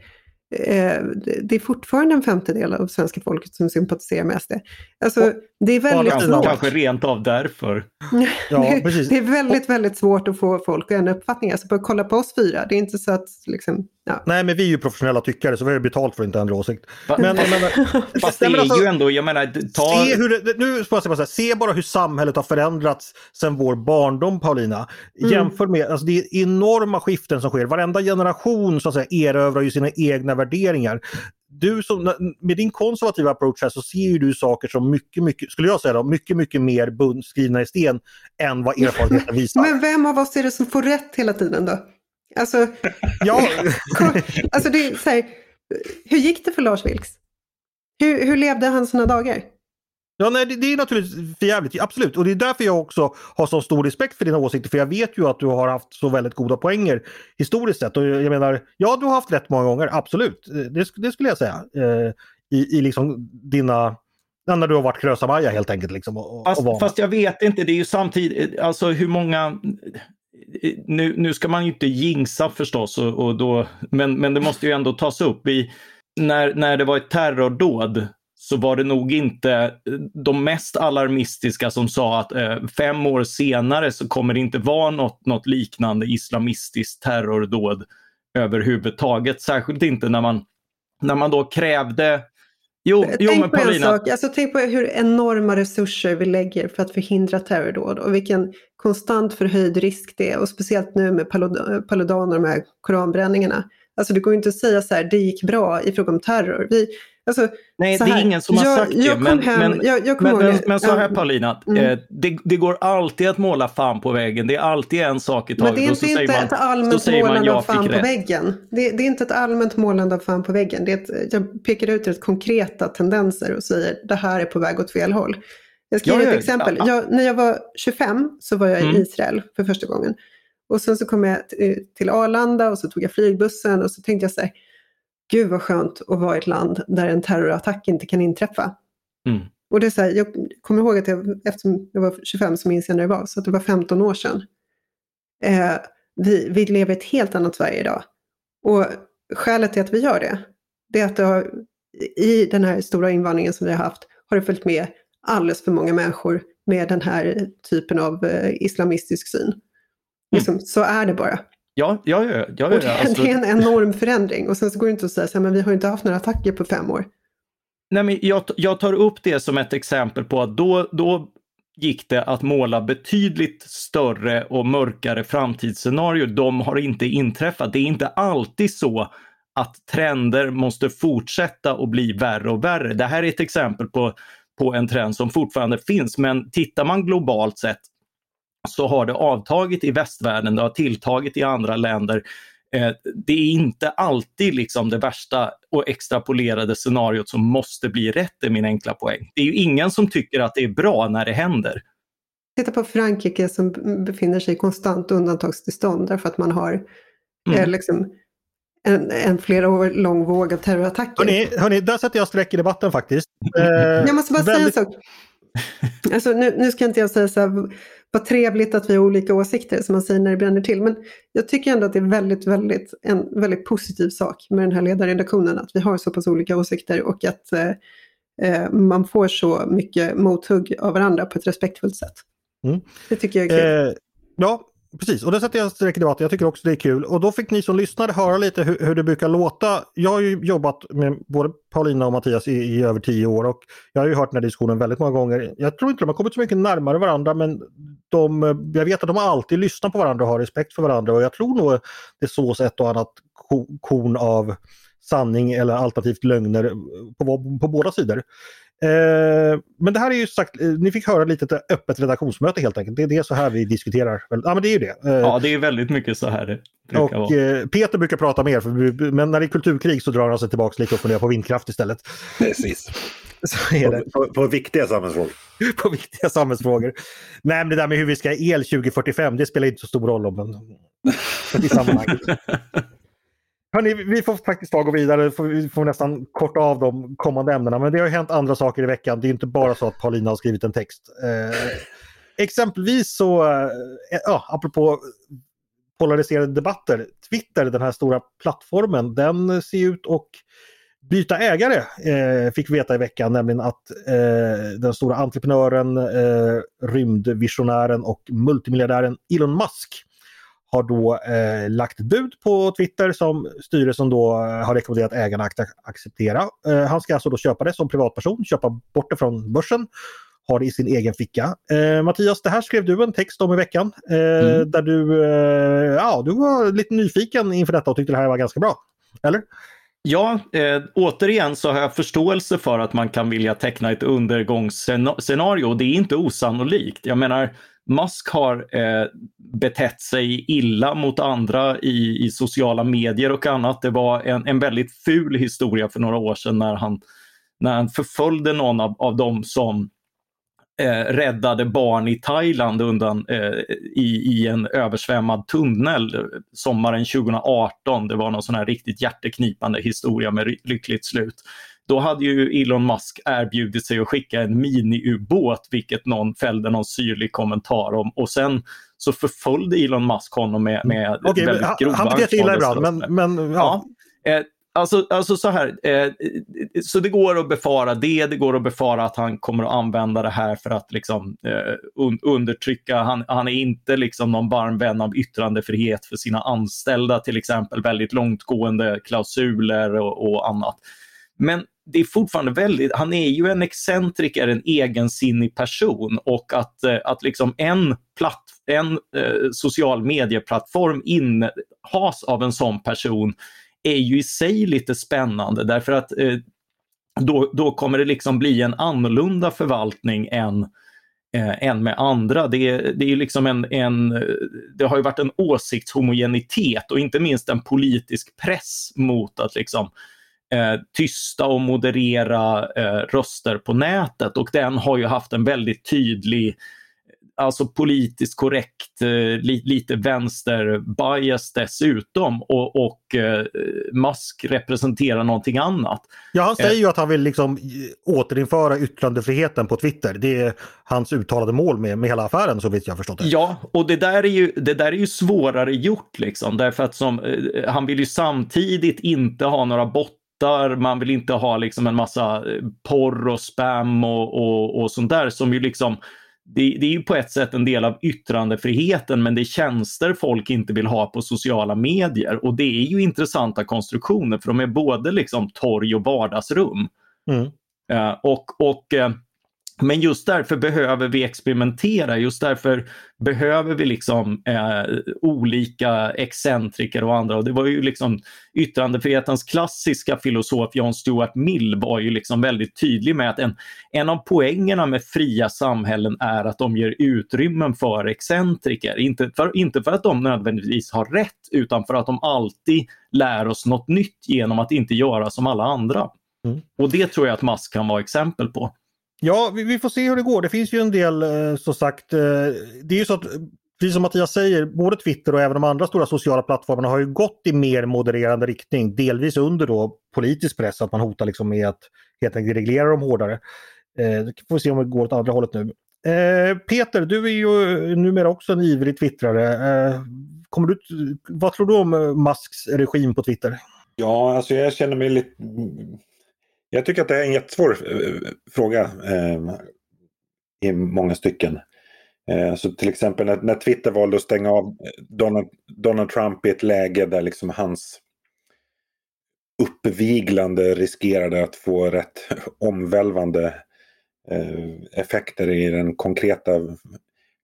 Eh, det är fortfarande en femtedel av svenska folket som sympatiserar med SD. Alltså, det är väldigt svårt. Kanske rent av därför. Ja, precis. det är väldigt, väldigt svårt att få folk att ändra uppfattning. Alltså, bara kolla på oss fyra. Det är inte så att liksom, ja. Nej, men vi är ju professionella tyckare så vi har betalt för att inte ändra åsikt. Men, men, men, Fast det är alltså, ju ändå, jag menar, ta... Se hur det, nu jag säga se bara hur samhället har förändrats sedan vår barndom Paulina. Mm. Jämför med, alltså det är enorma skiften som sker. Varenda generation så att säga erövrar ju sina egna värderingar du som, med din konservativa approach här så ser ju du saker som mycket, mycket, skulle jag säga då, mycket, mycket mer bund, skrivna i sten än vad erfarenheten visar. Men vem av oss är det som får rätt hela tiden då? Alltså, ja. alltså det är så här, hur gick det för Lars Vilks? Hur, hur levde han sina dagar? Ja, nej, det, det är naturligtvis för jävligt, absolut. Och det är därför jag också har så stor respekt för dina åsikter. För jag vet ju att du har haft så väldigt goda poänger historiskt sett. Och jag menar, ja du har haft rätt många gånger, absolut. Det, det skulle jag säga. Eh, i, I liksom dina när du har varit Krösa-Maja helt enkelt. Liksom, och, fast, och fast jag vet inte, det är ju samtidigt, alltså hur många nu, nu ska man ju inte jinxa förstås, och, och då, men, men det måste ju ändå tas upp. I, när, när det var ett terrordåd så var det nog inte de mest alarmistiska som sa att eh, fem år senare så kommer det inte vara något, något liknande islamistiskt terrordåd överhuvudtaget. Särskilt inte när man, när man då krävde Jo, jo tänk men på Paulina... en sak, alltså, tänk på hur enorma resurser vi lägger för att förhindra terrordåd och vilken konstant förhöjd risk det är och speciellt nu med Paludan och de här koranbränningarna. Alltså det går inte att säga så här, det gick bra i fråga om terror. Vi, Alltså, Nej, det är ingen som har sagt jag, det. Men, hem, men, jag, jag men, men, men, så här Paulina, mm. eh, det, det, går alltid att måla fan på väggen. Det är alltid en sak i taget. Men det är inte, inte ett allmänt målande av fan på väggen. Det, det, är inte ett allmänt målande av fan på väggen. Det ett, jag pekar ut rätt konkreta tendenser och säger det här är på väg åt fel håll. Jag ska ge ett exempel. Jag, när jag var 25 så var jag i mm. Israel för första gången. Och sen så kom jag till Arlanda och så tog jag flygbussen och så tänkte jag så här, gud vad skönt att vara i ett land där en terrorattack inte kan inträffa. Mm. Och det är så här, jag kommer ihåg att jag, eftersom jag var 25 så minns jag när det var, så det var 15 år sedan. Eh, vi, vi lever i ett helt annat Sverige idag. Och skälet till att vi gör det, det är att det har, i den här stora invandringen som vi har haft har det följt med alldeles för många människor med den här typen av eh, islamistisk syn. Mm. Liksom, så är det bara. Ja, ja, ja. ja, ja, alltså... Det är en enorm förändring och sen så går det inte att säga så här, men vi har inte haft några attacker på fem år. Nej, men jag, jag tar upp det som ett exempel på att då, då gick det att måla betydligt större och mörkare framtidsscenarier. De har inte inträffat. Det är inte alltid så att trender måste fortsätta och bli värre och värre. Det här är ett exempel på, på en trend som fortfarande finns, men tittar man globalt sett så har det avtagit i västvärlden, det har tilltagit i andra länder. Eh, det är inte alltid liksom det värsta och extrapolerade scenariot som måste bli rätt, är min enkla poäng. Det är ju ingen som tycker att det är bra när det händer. Titta på Frankrike som befinner sig i konstant undantagstillstånd därför att man har eh, mm. liksom en, en, flera år lång våg av terrorattacker. Hörni, hörni där sätter jag streck i debatten faktiskt. Eh, jag måste bara väldigt... säga en sak. Alltså, nu, nu ska inte jag säga så här, vad trevligt att vi har olika åsikter som man säger när det bränner till. Men jag tycker ändå att det är väldigt, väldigt, en väldigt positiv sak med den här ledarredaktionen. Att vi har så pass olika åsikter och att eh, eh man får så mycket mothugg av varandra på ett respektfullt sätt. Mm. Det tycker jag är kul. Eh, ja, Precis, och det sätter jag streck i debatten. Jag tycker också det är kul. Och då fick ni som lyssnade höra lite hur, hur, det brukar låta. Jag har ju jobbat med både Paulina och Mattias i, i, över tio år och jag har ju hört den här diskussionen väldigt många gånger. Jag tror inte de har kommit så mycket närmare varandra men de, jag vet att de alltid lyssnar på varandra och har respekt för varandra och jag tror nog det sås ett och annat korn av sanning eller alternativt lögner på, på båda sidor. Eh, men det här är ju sagt, eh, ni fick höra lite ett öppet redaktionsmöte helt enkelt. Det, det är så här vi diskuterar. Ja men det är ju det. Eh, ja det är väldigt mycket så här det brukar och, vara. Peter brukar prata mer, för, men när det är kulturkrig så drar han sig tillbaka lite och funderar på vindkraft istället. Precis. Så är det. På, på, på, viktiga samhällsfrågor. på viktiga samhällsfrågor. Nej men det där med hur vi ska ha el 2045, det spelar inte så stor roll om men, i sammanhanget. Hörrni, vi får faktiskt ta och gå vidare. Vi får nästan korta av de kommande ämnena. Men det har hänt andra saker i veckan. Det är inte bara så att Paulina har skrivit en text. Eh, exempelvis så, eh, ja, apropå polariserade debatter. Twitter, den här stora plattformen, den ser ut att byta ägare, eh, fick vi veta i veckan, nämligen att eh, den stora entreprenören, eh, rymdvisionären och multimiljardären Elon Musk har då eh, lagt bud på Twitter som styrelsen då eh, har rekommenderat ägarna att acceptera. Eh, han ska alltså då köpa det som privatperson, köpa bort det från börsen, ha det i sin egen ficka. Eh, Mattias, det här skrev du en text om i veckan eh, mm. där du, eh, ja, du var lite nyfiken inför detta och tyckte det här var ganska bra. Eller? Ja, eh, återigen så har jag förståelse för att man kan vilja teckna ett undergångsscenario. Det är inte osannolikt. Jag menar, Musk har eh, betett sig illa mot andra i, i sociala medier och annat. Det var en, en väldigt ful historia för några år sedan när han när han förföljde någon av, av dem som eh, räddade barn i Thailand undan eh, i, i en översvämmad tunnel eh, sommaren 2018. Det var någon sån här riktigt hjärteknipande historia med lyckligt slut. Då hade ju Elon Musk erbjudit sig att skicka en miniubåt, vilket någon fällde någon syrlig kommentar om. Och sen så förföljde Elon Musk honom med, med okay, väldigt grova Han beter sig illa ibland, men, men ja. ja eh, Alltså, alltså så här, eh, så det går att befara det, det går att befara att han kommer att använda det här för att liksom, eh, un undertrycka, han, han är inte liksom någon varm vän av yttrandefrihet för sina anställda till exempel, väldigt långtgående klausuler och, och annat. Men det är fortfarande väldigt, han är ju en excentriker, en egensinnig person och att, eh, att liksom en, platt, en eh, social medieplattform innehas av en sån person är ju i sig lite spännande därför att eh, då, då kommer det liksom bli en annorlunda förvaltning än, eh, än med andra. Det, det, är liksom en, en, eh, det har ju varit en åsiktshomogenitet och inte minst en politisk press mot att liksom eh, tysta och moderera eh, röster på nätet och den har ju haft en väldigt tydlig alltså politiskt korrekt, eh, li, lite vänster-bias dessutom och, och eh, Musk representerar någonting annat. Ja, han säger ju att han vill liksom återinföra yttrandefriheten på Twitter. Det är hans uttalade mål med, med hela affären så vitt jag förstått det. Ja, och det där är ju, det där är ju svårare gjort liksom därför att som, eh, han vill ju samtidigt inte ha några bottar man vill inte ha liksom en massa eh, porr och spam och, och, och sånt där som ju liksom det, det, är ju på ett sätt en del av yttrandefriheten men det är tjänster folk inte vill ha på sociala medier och det är ju intressanta konstruktioner för de är både liksom torg och vardagsrum. Mm. Uh, och, och uh, men just därför behöver vi experimentera, just därför behöver vi liksom eh, olika excentriker och andra. Och det var ju liksom yttrandefrihetens klassiska filosof John Stuart Mill var ju liksom väldigt tydlig med att en, en av poängerna med fria samhällen är att de ger utrymmen för excentriker. Inte för, inte för att de nödvändigtvis har rätt utan för att de alltid lär oss något nytt genom att inte göra som alla andra. Mm. Och det tror jag att Musk kan vara exempel på. Ja, vi, vi, får se hur det går. Det finns ju en del, eh, som sagt, eh, det är ju så att precis som Mattias säger, både Twitter och även de andra stora sociala plattformarna har ju gått i mer modererande riktning. Delvis under då politisk press, att man hotar liksom med att helt enkelt reglera dem hårdare. Eh, får vi se om det går åt andra hållet nu. Eh, Peter, du är ju numera också en ivrig twittrare. Eh, kommer du, vad tror du om eh, Musks regim på Twitter? Ja, alltså jag känner mig lite jag tycker att det är en jättesvår eh, fråga eh, i många stycken. Eh, så till exempel när, när, Twitter valde att stänga av eh, Donald, Donald Trump i ett läge där liksom hans uppviglande riskerade att få rätt omvälvande eh, effekter i den konkreta,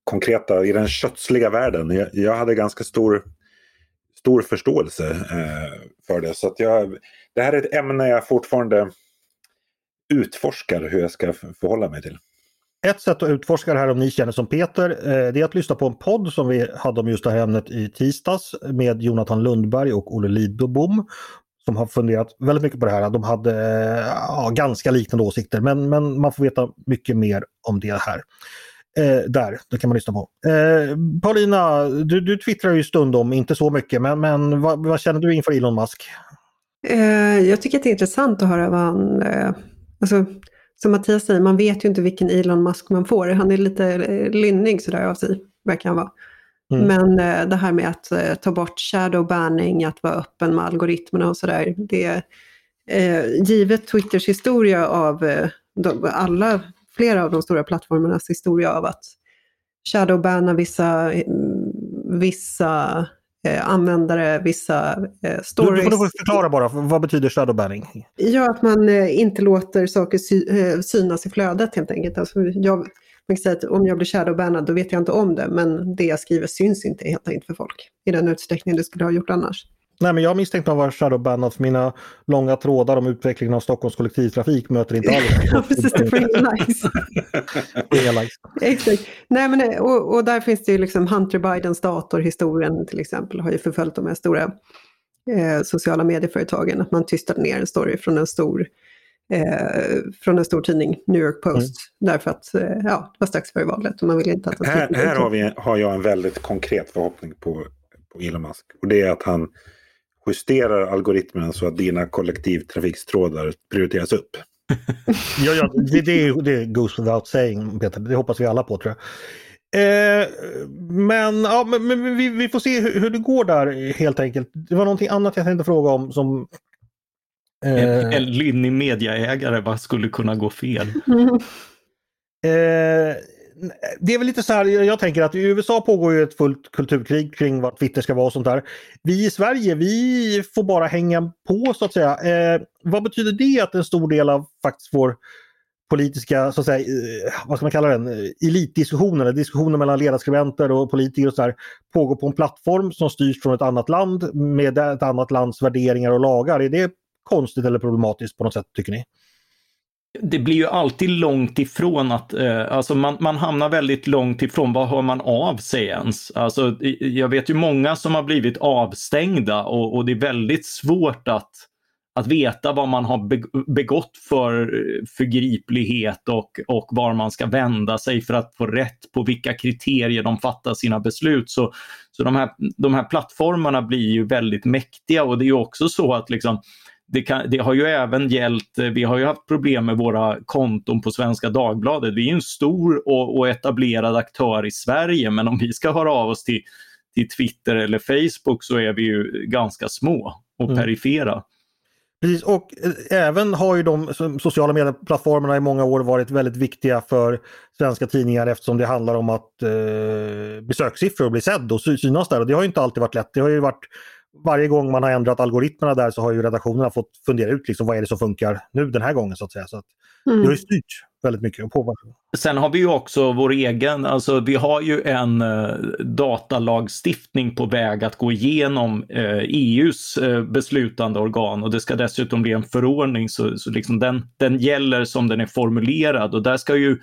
konkreta, i den kötsliga världen. Jag, jag hade ganska stor, stor förståelse eh, för det. Så att jag, det här är ett ämne jag fortfarande utforskar hur jag ska förhålla mig till. Ett sätt att utforska det här om ni känner som Peter, eh, det är att lyssna på en podd som vi hade om just det här ämnet i tisdags med Jonathan Lundberg och Olle Lidbom som har funderat väldigt mycket på det här. De hade ja, ganska liknande åsikter men, men man får veta mycket mer om det här. Eh, där, det kan man lyssna på. Eh, Paulina, du, du twittrar ju stundom, inte så mycket, men, men vad, vad känner du inför Elon Musk? Eh, jag tycker att det är intressant att höra vad han eh, Alltså, som Mattias säger, man vet ju inte vilken Elon Musk man får. Han är lite eh, lynnig sådär av sig, verkar han vara. Mm. Men eh, det här med att eh, ta bort shadow banning, att vara öppen med algoritmerna och sådär. Det eh, givet Twitters historia av de, alla, flera av de stora plattformarnas historia av att shadowbanna vissa, vissa eh, användare vissa eh, stories. Du, du får förklara bara, vad betyder shadowbanning? Ja, att man eh, inte låter saker sy eh, synas i flödet helt enkelt. Alltså, jag, man kan säga att om jag blir shadowbannad då vet jag inte om det, men det jag skriver syns inte helt enkelt för folk i den utsträckning det skulle ha gjort annars. Nej, men jag misstänkte att vara shadowbannad för mina långa trådar om utvecklingen av Stockholms kollektivtrafik möter inte alls. ja, precis. Det inga likes. Exakt. Nej, men, och, och, där finns det ju liksom Hunter Bidens datorhistorien till exempel har ju förföljt de här stora eh, sociala medieföretagen. Att man tystade ner en story från en stor eh, från en stor tidning, New York Post. Mm. Därför att eh, ja, det var strax före valet och man ville inte att Här, här har, vi, har jag en väldigt konkret förhoppning på, på Elon Musk. Och det är att han justerar algoritmerna så att dina kollektivtrafikstrådar prioriteras upp. ja, ja, det, det, det goes without saying, Peter. Det hoppas vi alla på tror jag. Eh, men ja, men, men vi, vi, får se hur, hur, det går där helt enkelt. Det var någonting annat jag tänkte fråga om som... Eh, en, en lynnig mediaägare, vad skulle kunna gå fel? Eh, det är väl lite så här, jag tänker att i USA pågår ju ett fullt kulturkrig kring vad Twitter ska vara och sånt där. Vi i Sverige, vi får bara hänga på så att säga. Eh, vad betyder det att en stor del av faktiskt vår politiska, så att säga, eh, vad ska man kalla den, elitdiskussioner, diskussioner mellan ledarskribenter och politiker och så där, pågår på en plattform som styrs från ett annat land med ett annat lands värderingar och lagar. Är det konstigt eller problematiskt på något sätt tycker ni? Det blir ju alltid långt ifrån att, eh, alltså man, man hamnar väldigt långt ifrån vad hör man av sig ens? Alltså, jag vet ju många som har blivit avstängda och, och det är väldigt svårt att, att veta vad man har begått för eh, förgriplighet och, och var man ska vända sig för att få rätt på vilka kriterier de fattar sina beslut. Så, så de, här, de här plattformarna blir ju väldigt mäktiga och det är ju också så att liksom, det, kan, det, har ju även gällt, eh, vi har ju haft problem med våra konton på Svenska Dagbladet. Vi är en stor och, och etablerad aktör i Sverige men om vi ska höra av oss till, till Twitter eller Facebook så är vi ju ganska små och mm. perifera. Precis, och eh, även har ju de sociala medieplattformarna i många år varit väldigt viktiga för svenska tidningar eftersom det handlar om att eh, besökssiffror blir sedd och synas där. Och det har inte alltid varit lätt. Det har ju varit varje gång man har ändrat algoritmerna där så har ju redaktionerna fått fundera ut liksom, vad är det som funkar nu den här gången så att säga. Så att mm. Det har ju styrt väldigt mycket och påverkat. Sen har vi ju också vår egen, alltså vi har ju en eh, datalagstiftning på väg att gå igenom eh, EUs eh, beslutande organ och det ska dessutom bli en förordning så, så liksom den, den gäller som den är formulerad och där ska ju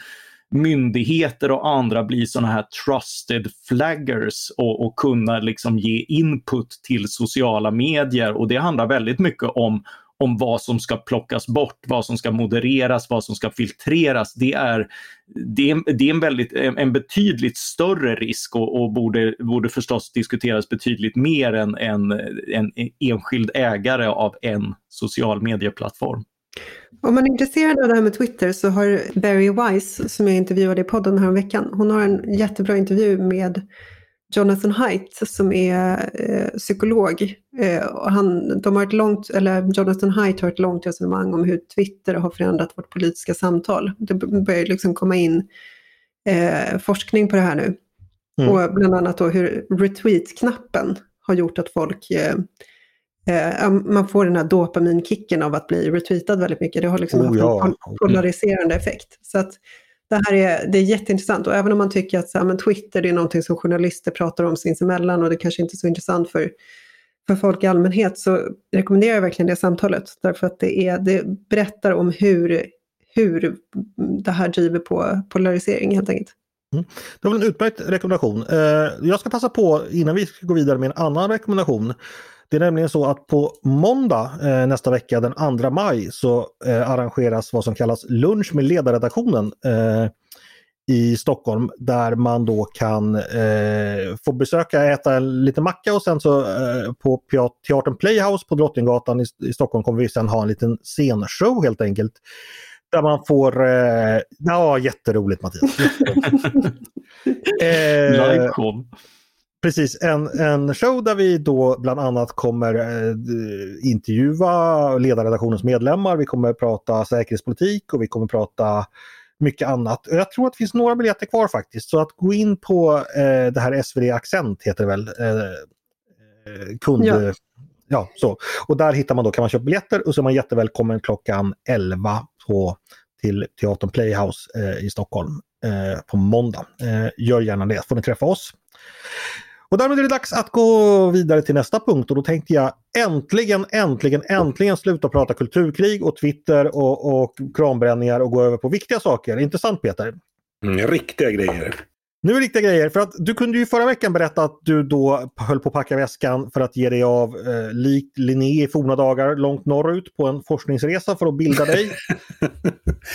myndigheter och andra bli sådana här trusted flaggers och, och kunna liksom ge input till sociala medier och det handlar väldigt mycket om om vad som ska plockas bort, vad som ska modereras, vad som ska filtreras. Det är, det är, det är en, väldigt, en betydligt större risk och, och borde, borde förstås diskuteras betydligt mer än en, en enskild ägare av en social medieplattform. Om man är intresserad av det här med Twitter så har Barry Wise, som jag intervjuade i podden här veckan, hon har en jättebra intervju med Jonathan Haidt som är eh, psykolog. Eh, och han, de har ett långt, eller Jonathan Haidt har ett långt resonemang om hur Twitter har förändrat vårt politiska samtal. Det börjar liksom komma in eh, forskning på det här nu. Mm. Och bland annat då hur retweet-knappen har gjort att folk eh, man får den här dopaminkicken av att bli retweetad väldigt mycket. Det har liksom oh, haft ja. en polariserande effekt. Så att det här är, det är jätteintressant och även om man tycker att så här, men Twitter det är någonting som journalister pratar om sinsemellan och det kanske inte är så intressant för, för folk i allmänhet så rekommenderar jag verkligen det samtalet. Därför att det, är, det berättar om hur, hur det här driver på polarisering helt enkelt. Mm. Det var en utmärkt rekommendation. Eh, jag ska passa på innan vi ska gå vidare med en annan rekommendation det är nämligen så att på måndag eh, nästa vecka den 2 maj så eh, arrangeras vad som kallas lunch med ledarredaktionen eh, i Stockholm där man då kan eh, få besöka, äta en liten macka och sen så eh, på Teatern Playhouse på Drottninggatan i, i, Stockholm kommer vi sen ha en liten scenshow helt enkelt. Där man får, eh, ja jätteroligt Mattias. Jätteroligt. eh, Precis, en, en show där vi då bland annat kommer eh, intervjua ledarredaktionens medlemmar. Vi kommer prata säkerhetspolitik och vi kommer prata mycket annat. Jag tror att det finns några biljetter kvar faktiskt. Så att gå in på eh, det här SvD Accent heter det väl. Eh, eh, kund... Ja. ja. så. Och där hittar man då, kan man köpa biljetter och så är man jättevälkommen klockan 11 på, till Teatern Playhouse eh, i Stockholm eh, på måndag. Eh, gör gärna det, får ni träffa oss. Och därmed är det dags att gå vidare till nästa punkt och då tänkte jag äntligen, äntligen, äntligen sluta prata kulturkrig och Twitter och, och kranbränningar och gå över på viktiga saker. Intressant Peter? Mm, riktiga grejer. Nu är det riktiga grejer. För att du kunde ju förra veckan berätta att du då höll på att packa väskan för att ge dig av eh, likt Linné i forna dagar långt norrut på en forskningsresa för att bilda dig.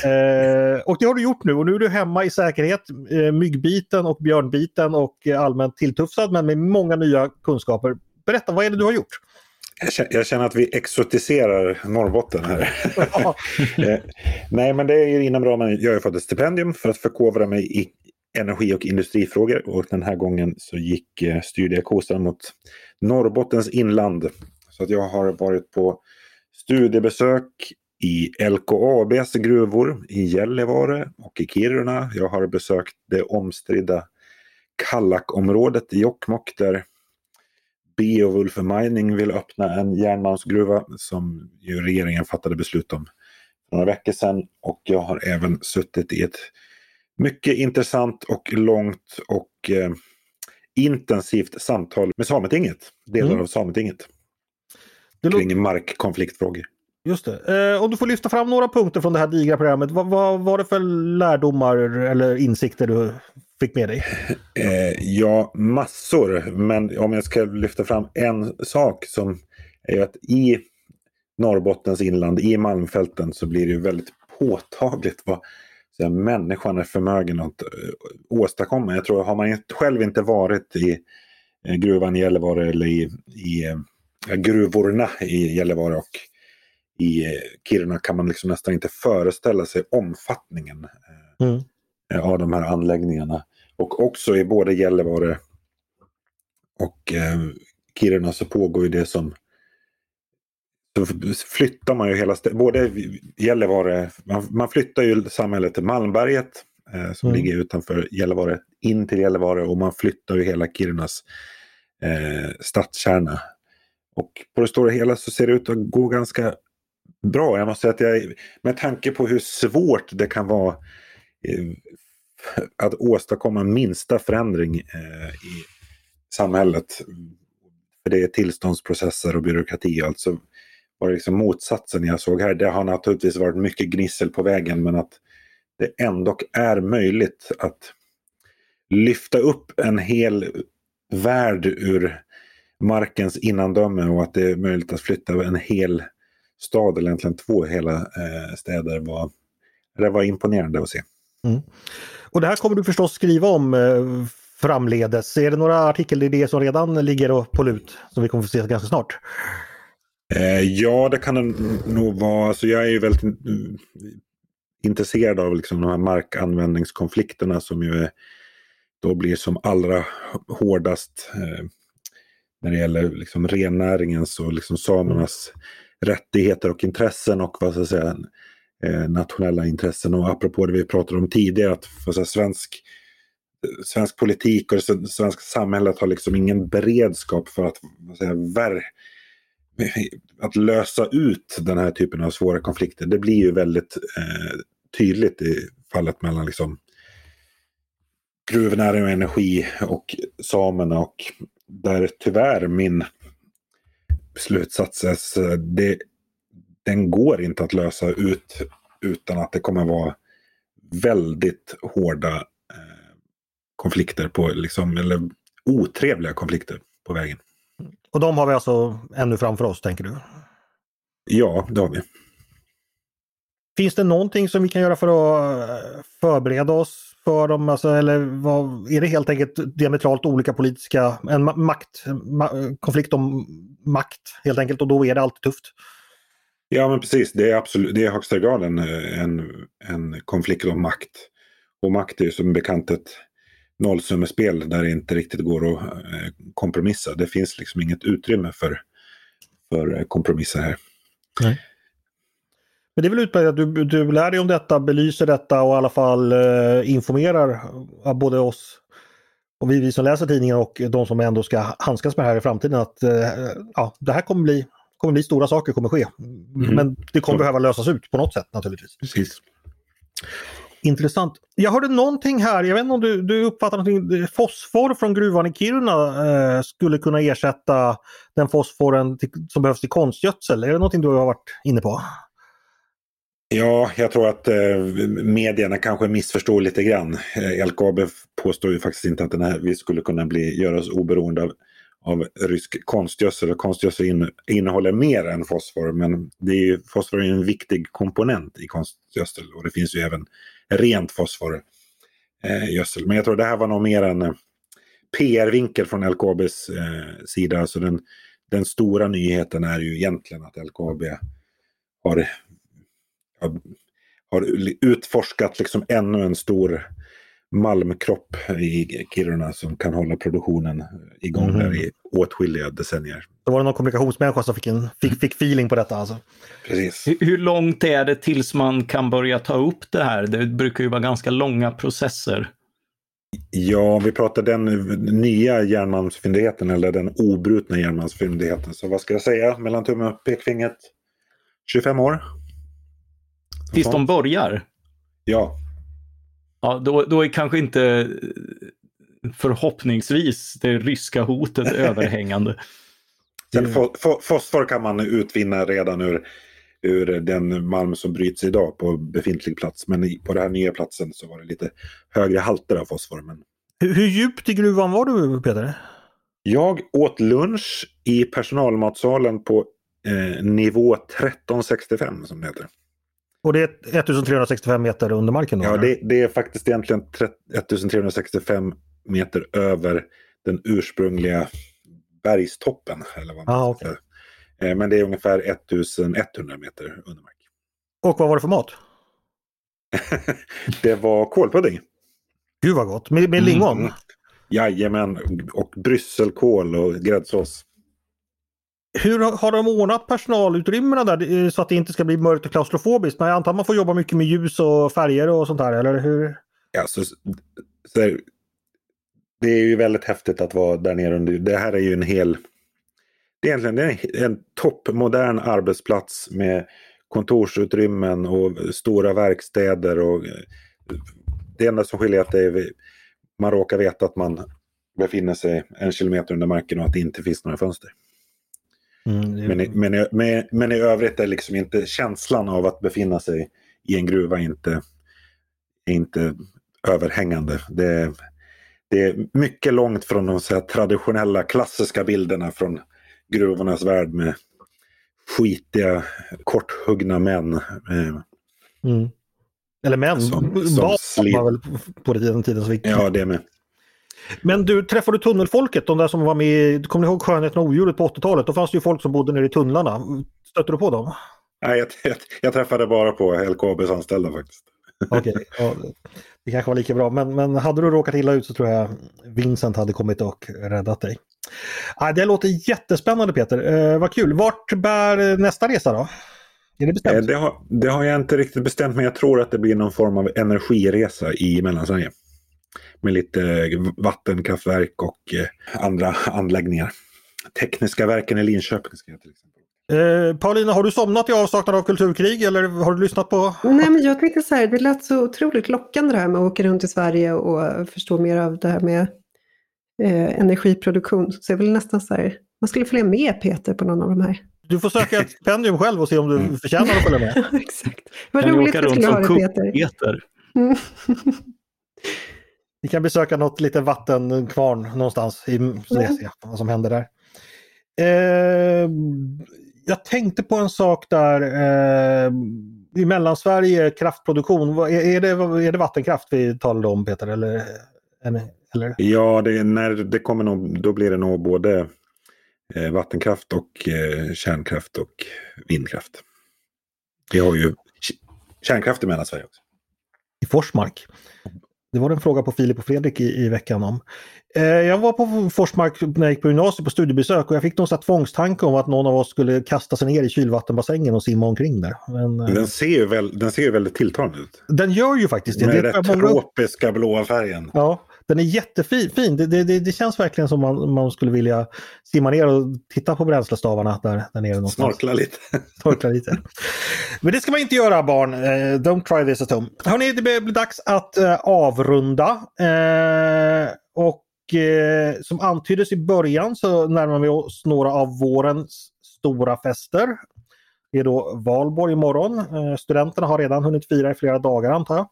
eh, och det har du gjort nu och nu är du hemma i säkerhet, eh, myggbiten och björnbiten och eh, allmänt tilltufsad men med många nya kunskaper. Berätta, vad är det du har gjort? Jag känner att vi exotiserar Norrbotten här. Eh, nej, men det är ju inom ramen. Jag har fått ett stipendium för att förkovra mig i energi och industrifrågor och den här gången så gick eh, kosan mot Norrbottens inland. Så att jag har varit på studiebesök i LKABs gruvor i Gällivare och i Kiruna. Jag har besökt det omstridda Kallakområdet i Jokkmokk där Beowulf Mining vill öppna en järnmalmsgruva som ju regeringen fattade beslut om för några veckor sedan. Och jag har även suttit i ett mycket intressant och långt och eh, intensivt samtal med Sametinget, delar mm. av Sametinget. Det kring markkonfliktfrågor. Just det. Eh, om du får lyfta fram några punkter från det här digra programmet. Vad, vad var det för lärdomar eller insikter du fick med dig? Eh, ja, massor. Men om jag ska lyfta fram en sak som är att i Norrbottens inland, i Malmfälten, så blir det ju väldigt påtagligt vad så människan är förmögen att uh, åstadkomma. Jag tror, har man själv inte varit i uh, gruvan i Gällivare eller i, i uh, gruvorna i Gällivare och i Kiruna kan man liksom nästan inte föreställa sig omfattningen mm. av de här anläggningarna. Och också i både Gällivare och Kiruna så pågår ju det som så flyttar man ju hela både Gällivare, man, man flyttar ju samhället till Malmberget eh, som mm. ligger utanför Gällivare in till Gällivare och man flyttar ju hela Kirunas eh, stadskärna. Och på det stora hela så ser det ut att gå ganska bra. Jag måste säga att jag, med tanke på hur svårt det kan vara eh, att åstadkomma minsta förändring eh, i samhället. För det är tillståndsprocesser och byråkrati. Alltså var det liksom motsatsen jag såg här. Det har naturligtvis varit mycket gnissel på vägen men att det ändå är möjligt att lyfta upp en hel värld ur markens innandöme och att det är möjligt att flytta en hel stad eller egentligen två hela eh, städer var, det var imponerande att se. Mm. Och det här kommer du förstås skriva om eh, framledes. Är det några artikelidéer som redan ligger på lut som vi kommer få se ganska snart? Eh, ja, det kan det nog vara. Alltså, jag är ju väldigt intresserad av liksom, de här markanvändningskonflikterna som ju är, då blir som allra hårdast eh, när det gäller liksom, rennäringens och liksom, samernas rättigheter och intressen och vad ska jag säga, eh, nationella intressen. Och apropå det vi pratade om tidigare, att för, så svensk, eh, svensk politik och det svenska samhället har liksom ingen beredskap för att vad säga, ver, att lösa ut den här typen av svåra konflikter. Det blir ju väldigt eh, tydligt i fallet mellan liksom gruvnäring och energi och samerna och där tyvärr min slutsats är det, den går inte att lösa ut utan att det kommer vara väldigt hårda eh, konflikter på, liksom, eller otrevliga konflikter på vägen. Och de har vi alltså ännu framför oss, tänker du? Ja, det har vi. Finns det någonting som vi kan göra för att eh, förbereda oss för dem? Alltså, eller vad, är det helt enkelt diametralt olika politiska, en makt, ma konflikt om makt helt enkelt och då är det alltid tufft? Ja men precis, det är absolut, det är högsta grad en, en, en konflikt om makt. Och makt är ju som bekant ett nollsummespel där det inte riktigt går att eh, kompromissa. Det finns liksom inget utrymme för, för eh, kompromisser här. Nej. Men det är väl utmärkt att du, du lär dig om detta, belyser detta och i alla fall eh, informerar både oss och vi, vi som läser tidningen och de som ändå ska handskas med det här i framtiden att eh, ja, det här kommer bli, kommer bli stora saker, kommer ske. Mm. Men det kommer behöva lösas ut på något sätt naturligtvis. Precis. Intressant. Jag hörde någonting här, jag vet inte om du, du uppfattar någonting. Fosfor från gruvan i Kiruna eh, skulle kunna ersätta den fosforen till, som behövs till konstgödsel. Är det någonting du har varit inne på? Ja, jag tror att eh, medierna kanske missförstår lite grann. Eh, LKAB påstår ju faktiskt inte att den här, vi skulle kunna bli, göra oss oberoende av, av rysk konstgödsel. Konstgödsel in, innehåller mer än fosfor, men det är ju, fosfor är en viktig komponent i konstgödsel och det finns ju även rent fosforgödsel. Eh, men jag tror det här var nog mer en eh, PR-vinkel från LKABs eh, sida. Alltså den, den stora nyheten är ju egentligen att LKAB har har utforskat liksom ännu en stor malmkropp i Kiruna som kan hålla produktionen igång mm. där i åtskilliga decennier. Då var det någon kommunikationsmänniska som fick, en, fick, fick feeling på detta alltså? Precis. Hur, hur långt är det tills man kan börja ta upp det här? Det brukar ju vara ganska långa processer. Ja, vi pratar den nya järnmalmsfyndigheten eller den obrutna järnmalmsfyndigheten. Så vad ska jag säga mellan tummen och pekfingret? 25 år? Tills de börjar? Ja. Ja, då, då är kanske inte förhoppningsvis det ryska hotet överhängande. Sen fosfor kan man utvinna redan ur, ur den malm som bryts idag på befintlig plats. Men på den här nya platsen så var det lite högre halter av fosfor. Men... Hur, hur djupt i gruvan var du Peter? Jag åt lunch i personalmatsalen på eh, nivå 1365 som det heter. Och det är 1365 meter under marken? Då, ja, det, det, är faktiskt egentligen 1365 meter över den ursprungliga bergstoppen. Eller vad man ah, okay. Eh, men det är ungefär 1100 meter under mark. Och vad var det för mat? det var kålpudding. Gud vad gott! Med, med lingon? Mm. Jajamän, och brysselkål och gräddsås. Hur har de ordnat personalutrymmena där eh, så att det inte ska bli mörkt och klaustrofobiskt? Men jag antar att man får jobba mycket med ljus och färger och sånt där? eller hur? Ja, så, så, det är ju väldigt häftigt att vara där nere. Under. Det här är ju en hel... Det är egentligen en, en toppmodern arbetsplats med kontorsutrymmen och stora verkstäder. Och eh, det enda som skiljer är att det är, man råkar veta att man befinner sig en kilometer under marken och att det inte finns några fönster. Mm, det... men, i, men, i, men, men, i övrigt är liksom inte känslan av att befinna sig i en gruva inte, inte överhängande. Det, det är mycket långt från de så traditionella klassiska bilderna från gruvornas värld med skitiga, korthuggna män. Eh, mm. Eller män, som, som var väl på den tiden. Så Ja, det med. Men du, träffade du tunnelfolket? De där som var med, kommer ni ihåg Skönheten och odjuret på 80-talet? Då fanns det ju folk som bodde nere i tunnlarna. Stötte du på dem? Nej, jag, jag, jag träffade bara på LKABs anställda faktiskt. Okej, okay, ja, det kanske var lika bra. Men, men hade du råkat illa ut så tror jag Vincent hade kommit och räddat dig. Ah, det låter jättespännande Peter. Eh, vad kul. Vart bär nästa resa då? Är det bestämt? Eh, det, har, det har jag inte riktigt bestämt men jag tror att det blir någon form av energiresa i Mellansverige med lite vattenkraftverk och eh, andra anläggningar. Tekniska verken i Linköping ska jag till exempel. Eh, Paulina, har du somnat i avsaknad av kulturkrig eller har du lyssnat på? Nej, men jag tänkte så här, det lät så otroligt lockande det här med att åka runt i Sverige och förstå mer av det här med eh, energiproduktion. Så jag vill nästan så här, man skulle följa med Peter på någon av de här. Du får söka ett stipendium själv och se om du mm. förtjänar att följa med. Exakt. Vad roligt att skulle ha det Peter. Peter. Mm. Vi kan besöka något litet vattenkvarn någonstans i Suecia, mm. vad som händer där. Eh, jag tänkte på en sak där. Eh, I Mellansverige, kraftproduktion. Är, är, det, är det vattenkraft vi talade om Peter? Eller, eller? Ja, det, när det kommer nog, då blir det nog både eh, vattenkraft och eh, kärnkraft och vindkraft. Vi har ju kärnkraft i Mellansverige också. I Forsmark? Det var en fråga på Filip och Fredrik i, i veckan om. Eh, jag var på Forsmark när jag gick på gymnasiet på studiebesök och jag fick någon sån tvångstanke om att någon av oss skulle kasta sig ner i kylvattenbassängen och simma omkring där. Men, eh, den, ser ju väl, den ser ju väldigt tilltalande ut. Den gör ju faktiskt det. Med den tropiska blåa färgen. Ja, den är jättefin. Det, det, det, känns verkligen som man, man skulle vilja simma ner och titta på bränslestavarna där, där nere någonstans. Snorkla lite. Snorkla lite. Men det ska man inte göra barn. Uh, don't try this at home. Hörrni, det blir dags att uh, avrunda. Uh, och som antyddes i början så närmar vi oss några av vårens stora fester. Det är då valborg imorgon. Studenterna har redan hunnit fira i flera dagar antar jag.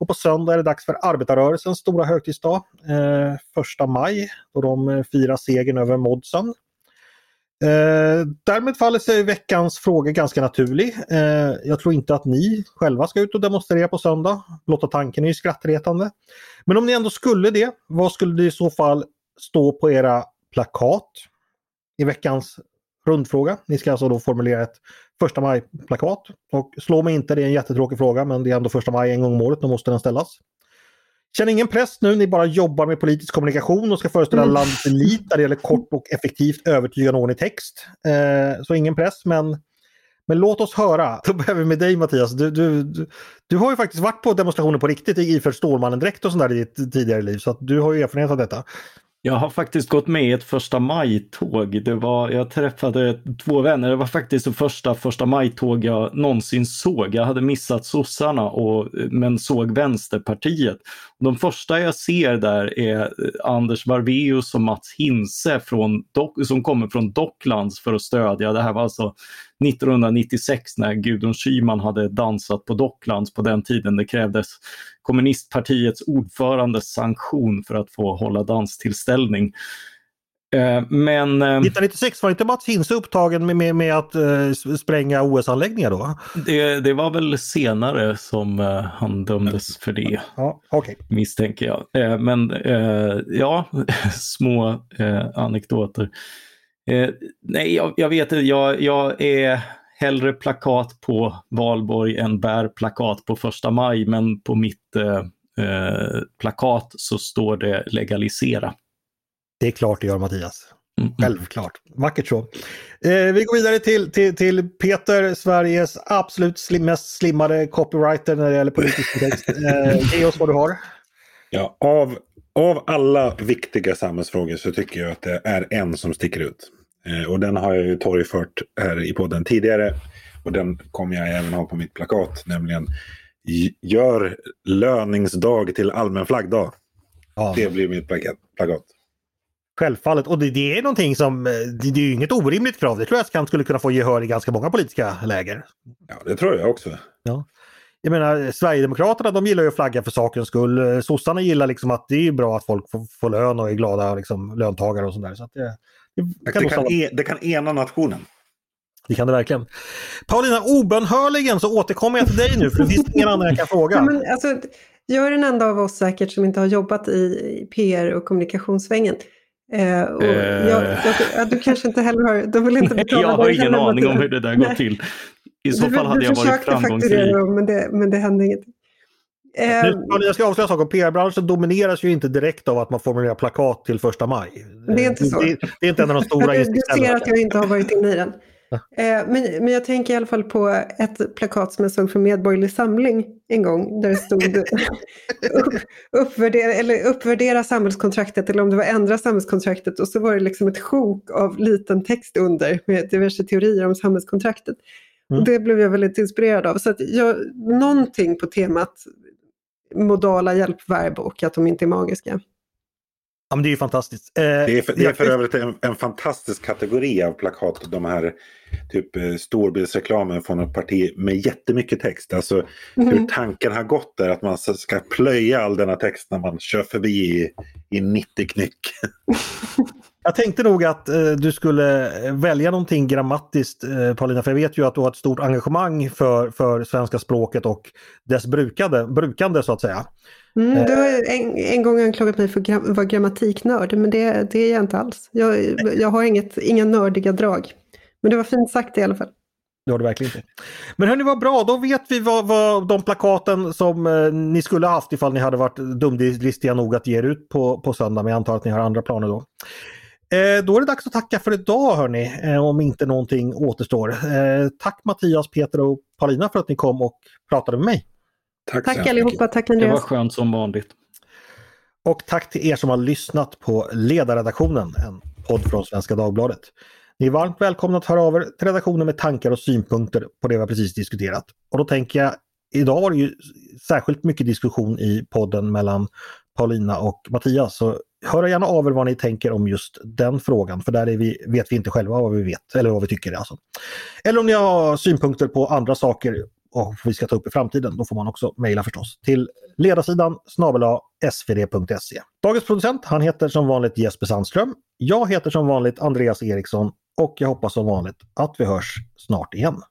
Och på söndag är det dags för arbetarrörelsens stora högtidsdag, eh, första maj, då de eh, firar segern över Modsen. Eh, därmed faller sig veckans fråga ganska naturlig. Eh, jag tror inte att ni själva ska ut och demonstrera på söndag. Blotta tanken är ju skrattretande. Men om ni ändå skulle det, vad skulle det i så fall stå på era plakat i veckans rundfråga? Ni ska alltså då formulera ett första maj-plakat. Och slå mig inte, det är en jättetråkig fråga men det är ändå första maj en gång om året, då måste den ställas. Känn ingen press nu, ni bara jobbar med politisk kommunikation och ska föreställa mm. landets elit där det gäller kort och effektivt övertyga någon i text. Eh, så ingen press, men, men låt oss höra. Då börjar vi med dig Mattias. Du, du, du, du har ju faktiskt varit på demonstrationer på riktigt iförd Stålmannen-dräkt och sånt där i ditt tidigare liv, så att du har ju erfarenhet av detta. Jag har faktiskt gått med i ett första maj-tåg. Det var, jag träffade två vänner. Det var faktiskt det första första maj-tåg jag någonsin såg. Jag hade missat sossarna och, men såg Vänsterpartiet. De första jag ser där är eh, Anders Varveus och Mats Hinse från, som kommer från Docklands för att stödja. Det här var alltså 1996 när Gudrun Schyman hade dansat på Docklands på den tiden. Det krävdes kommunistpartiets ordförandes sanktion för att få hålla danstillställning. Eh, men... 1996 eh, var inte Mats Hinse upptagen med, med, med att uh, spränga OS-anläggningar då? Det, det, var väl senare som uh, han dömdes för det. Ja, okay. Misstänker jag. Uh, men ja, små anekdoter. nej, jag, jag vet inte. Jag, jag är hellre plakat på valborg än bär plakat på första maj, men på mitt plakat så står det legalisera. Det är klart det gör Mattias. Mm. Självklart. Vackert så. Eh, vi går vidare till, till, till Peter, Sveriges absolut slim, mest slimmade copywriter när det gäller politisk text. Eh, ge oss vad du har. Ja, av, av alla viktiga samhällsfrågor så tycker jag att det är en som sticker ut. Eh, och den har jag ju torgfört här i podden tidigare. Och den kommer jag även ha på mitt plakat, nämligen Gör löningsdag till allmän flaggdag. Ja. Det blir mitt plakat. Självfallet, och det, det, är någonting som, eh, det, det är ju inget orimligt krav. Det tror jag skulle kunna få gehör i ganska många politiska läger. Ja, det tror jag också. Ja. Jag menar, Sverigedemokraterna de gillar ju att flagga för sakens skull. Eh, sossarna gillar liksom att det är bra att folk får, får lön och är glada liksom, löntagare och sådär. Så att det, det, kan, det, kan e det kan ena nationen. Det kan det verkligen. Paulina, obönhörligen så återkommer jag till dig nu för det finns ingen annan jag kan fråga. Ja, men alltså, jag är den enda av oss säkert som inte har jobbat i PR och kommunikationssvängen. Eh, och eh. Jag, jag, du kanske inte heller har, de vill inte betala Jag har ingen aning om hur det där går till. I så du, fall hade jag varit framgångsrik. Dem, men det, men det hände ingenting. Eh, nu, jag ska avslöja en sak. PR-branschen domineras ju inte direkt av att man formulerar plakat till första maj. Det är inte så. Det, det är inte en av de stora Du ser att jag inte har varit inne i den. Eh, men, men jag tänker i alla fall på ett plakat som jag såg från Medborgerlig Samling en gång. Där det stod upp, uppvärdera, eller uppvärdera samhällskontraktet eller om det var ändra samhällskontraktet. Och så var det liksom ett sjok av liten text under med diverse teorier om samhällskontraktet. Mm. Och det blev jag väldigt inspirerad av. Så att jag, någonting på temat modala hjälpverb och att de inte är magiska. Ja, men det är ju fantastiskt. Eh, det, är för, det är för övrigt en, en, fantastisk kategori av plakat. De här typ eh, storbildsreklamen från ett parti med jättemycket text. Alltså mm. hur tanken har gått där att man ska plöja all denna text när man kör förbi i, i 90 knyck. Jag tänkte nog att eh, du skulle välja någonting grammatiskt eh, Paulina, för jag vet ju att du har ett stort engagemang för, för svenska språket och dess brukande, brukande så att säga. Mm, du har en, en gång anklagat mig för att vara grammatiknörd, men det, det är jag inte alls. Jag, jag har inget, inga nördiga drag. Men det var fint sagt i alla fall. Det har du verkligen inte. Men hörni, vad bra, då vet vi vad, vad de plakaten som eh, ni skulle ha haft ifall ni hade varit dumdristiga nog att ge er ut på, på söndag, men jag antar att ni har andra planer då. Eh, då är det dags att tacka för idag hörni, eh, om inte någonting återstår. Eh, tack Mattias, Peter och Paulina för att ni kom och pratade med mig. Tack, tack allihopa, tack Andreas. Det var skönt som vanligt. Och tack till er som har lyssnat på Ledarredaktionen, en podd från Svenska Dagbladet. Ni är varmt välkomna att höra av er till redaktionen med tankar och synpunkter på det vi har precis diskuterat. Och då tänker jag, idag var det ju särskilt mycket diskussion i podden mellan Paulina och Mattias. Så höra gärna av er vad ni tänker om just den frågan för där vi, vet vi inte själva vad vi vet eller vad vi tycker. Alltså. Eller om ni har synpunkter på andra saker och vi ska ta upp i framtiden, då får man också mejla förstås till ledarsidan snabel svd.se. Dagens producent, han heter som vanligt Jesper Sandström. Jag heter som vanligt Andreas Eriksson och jag hoppas som vanligt att vi hörs snart igen.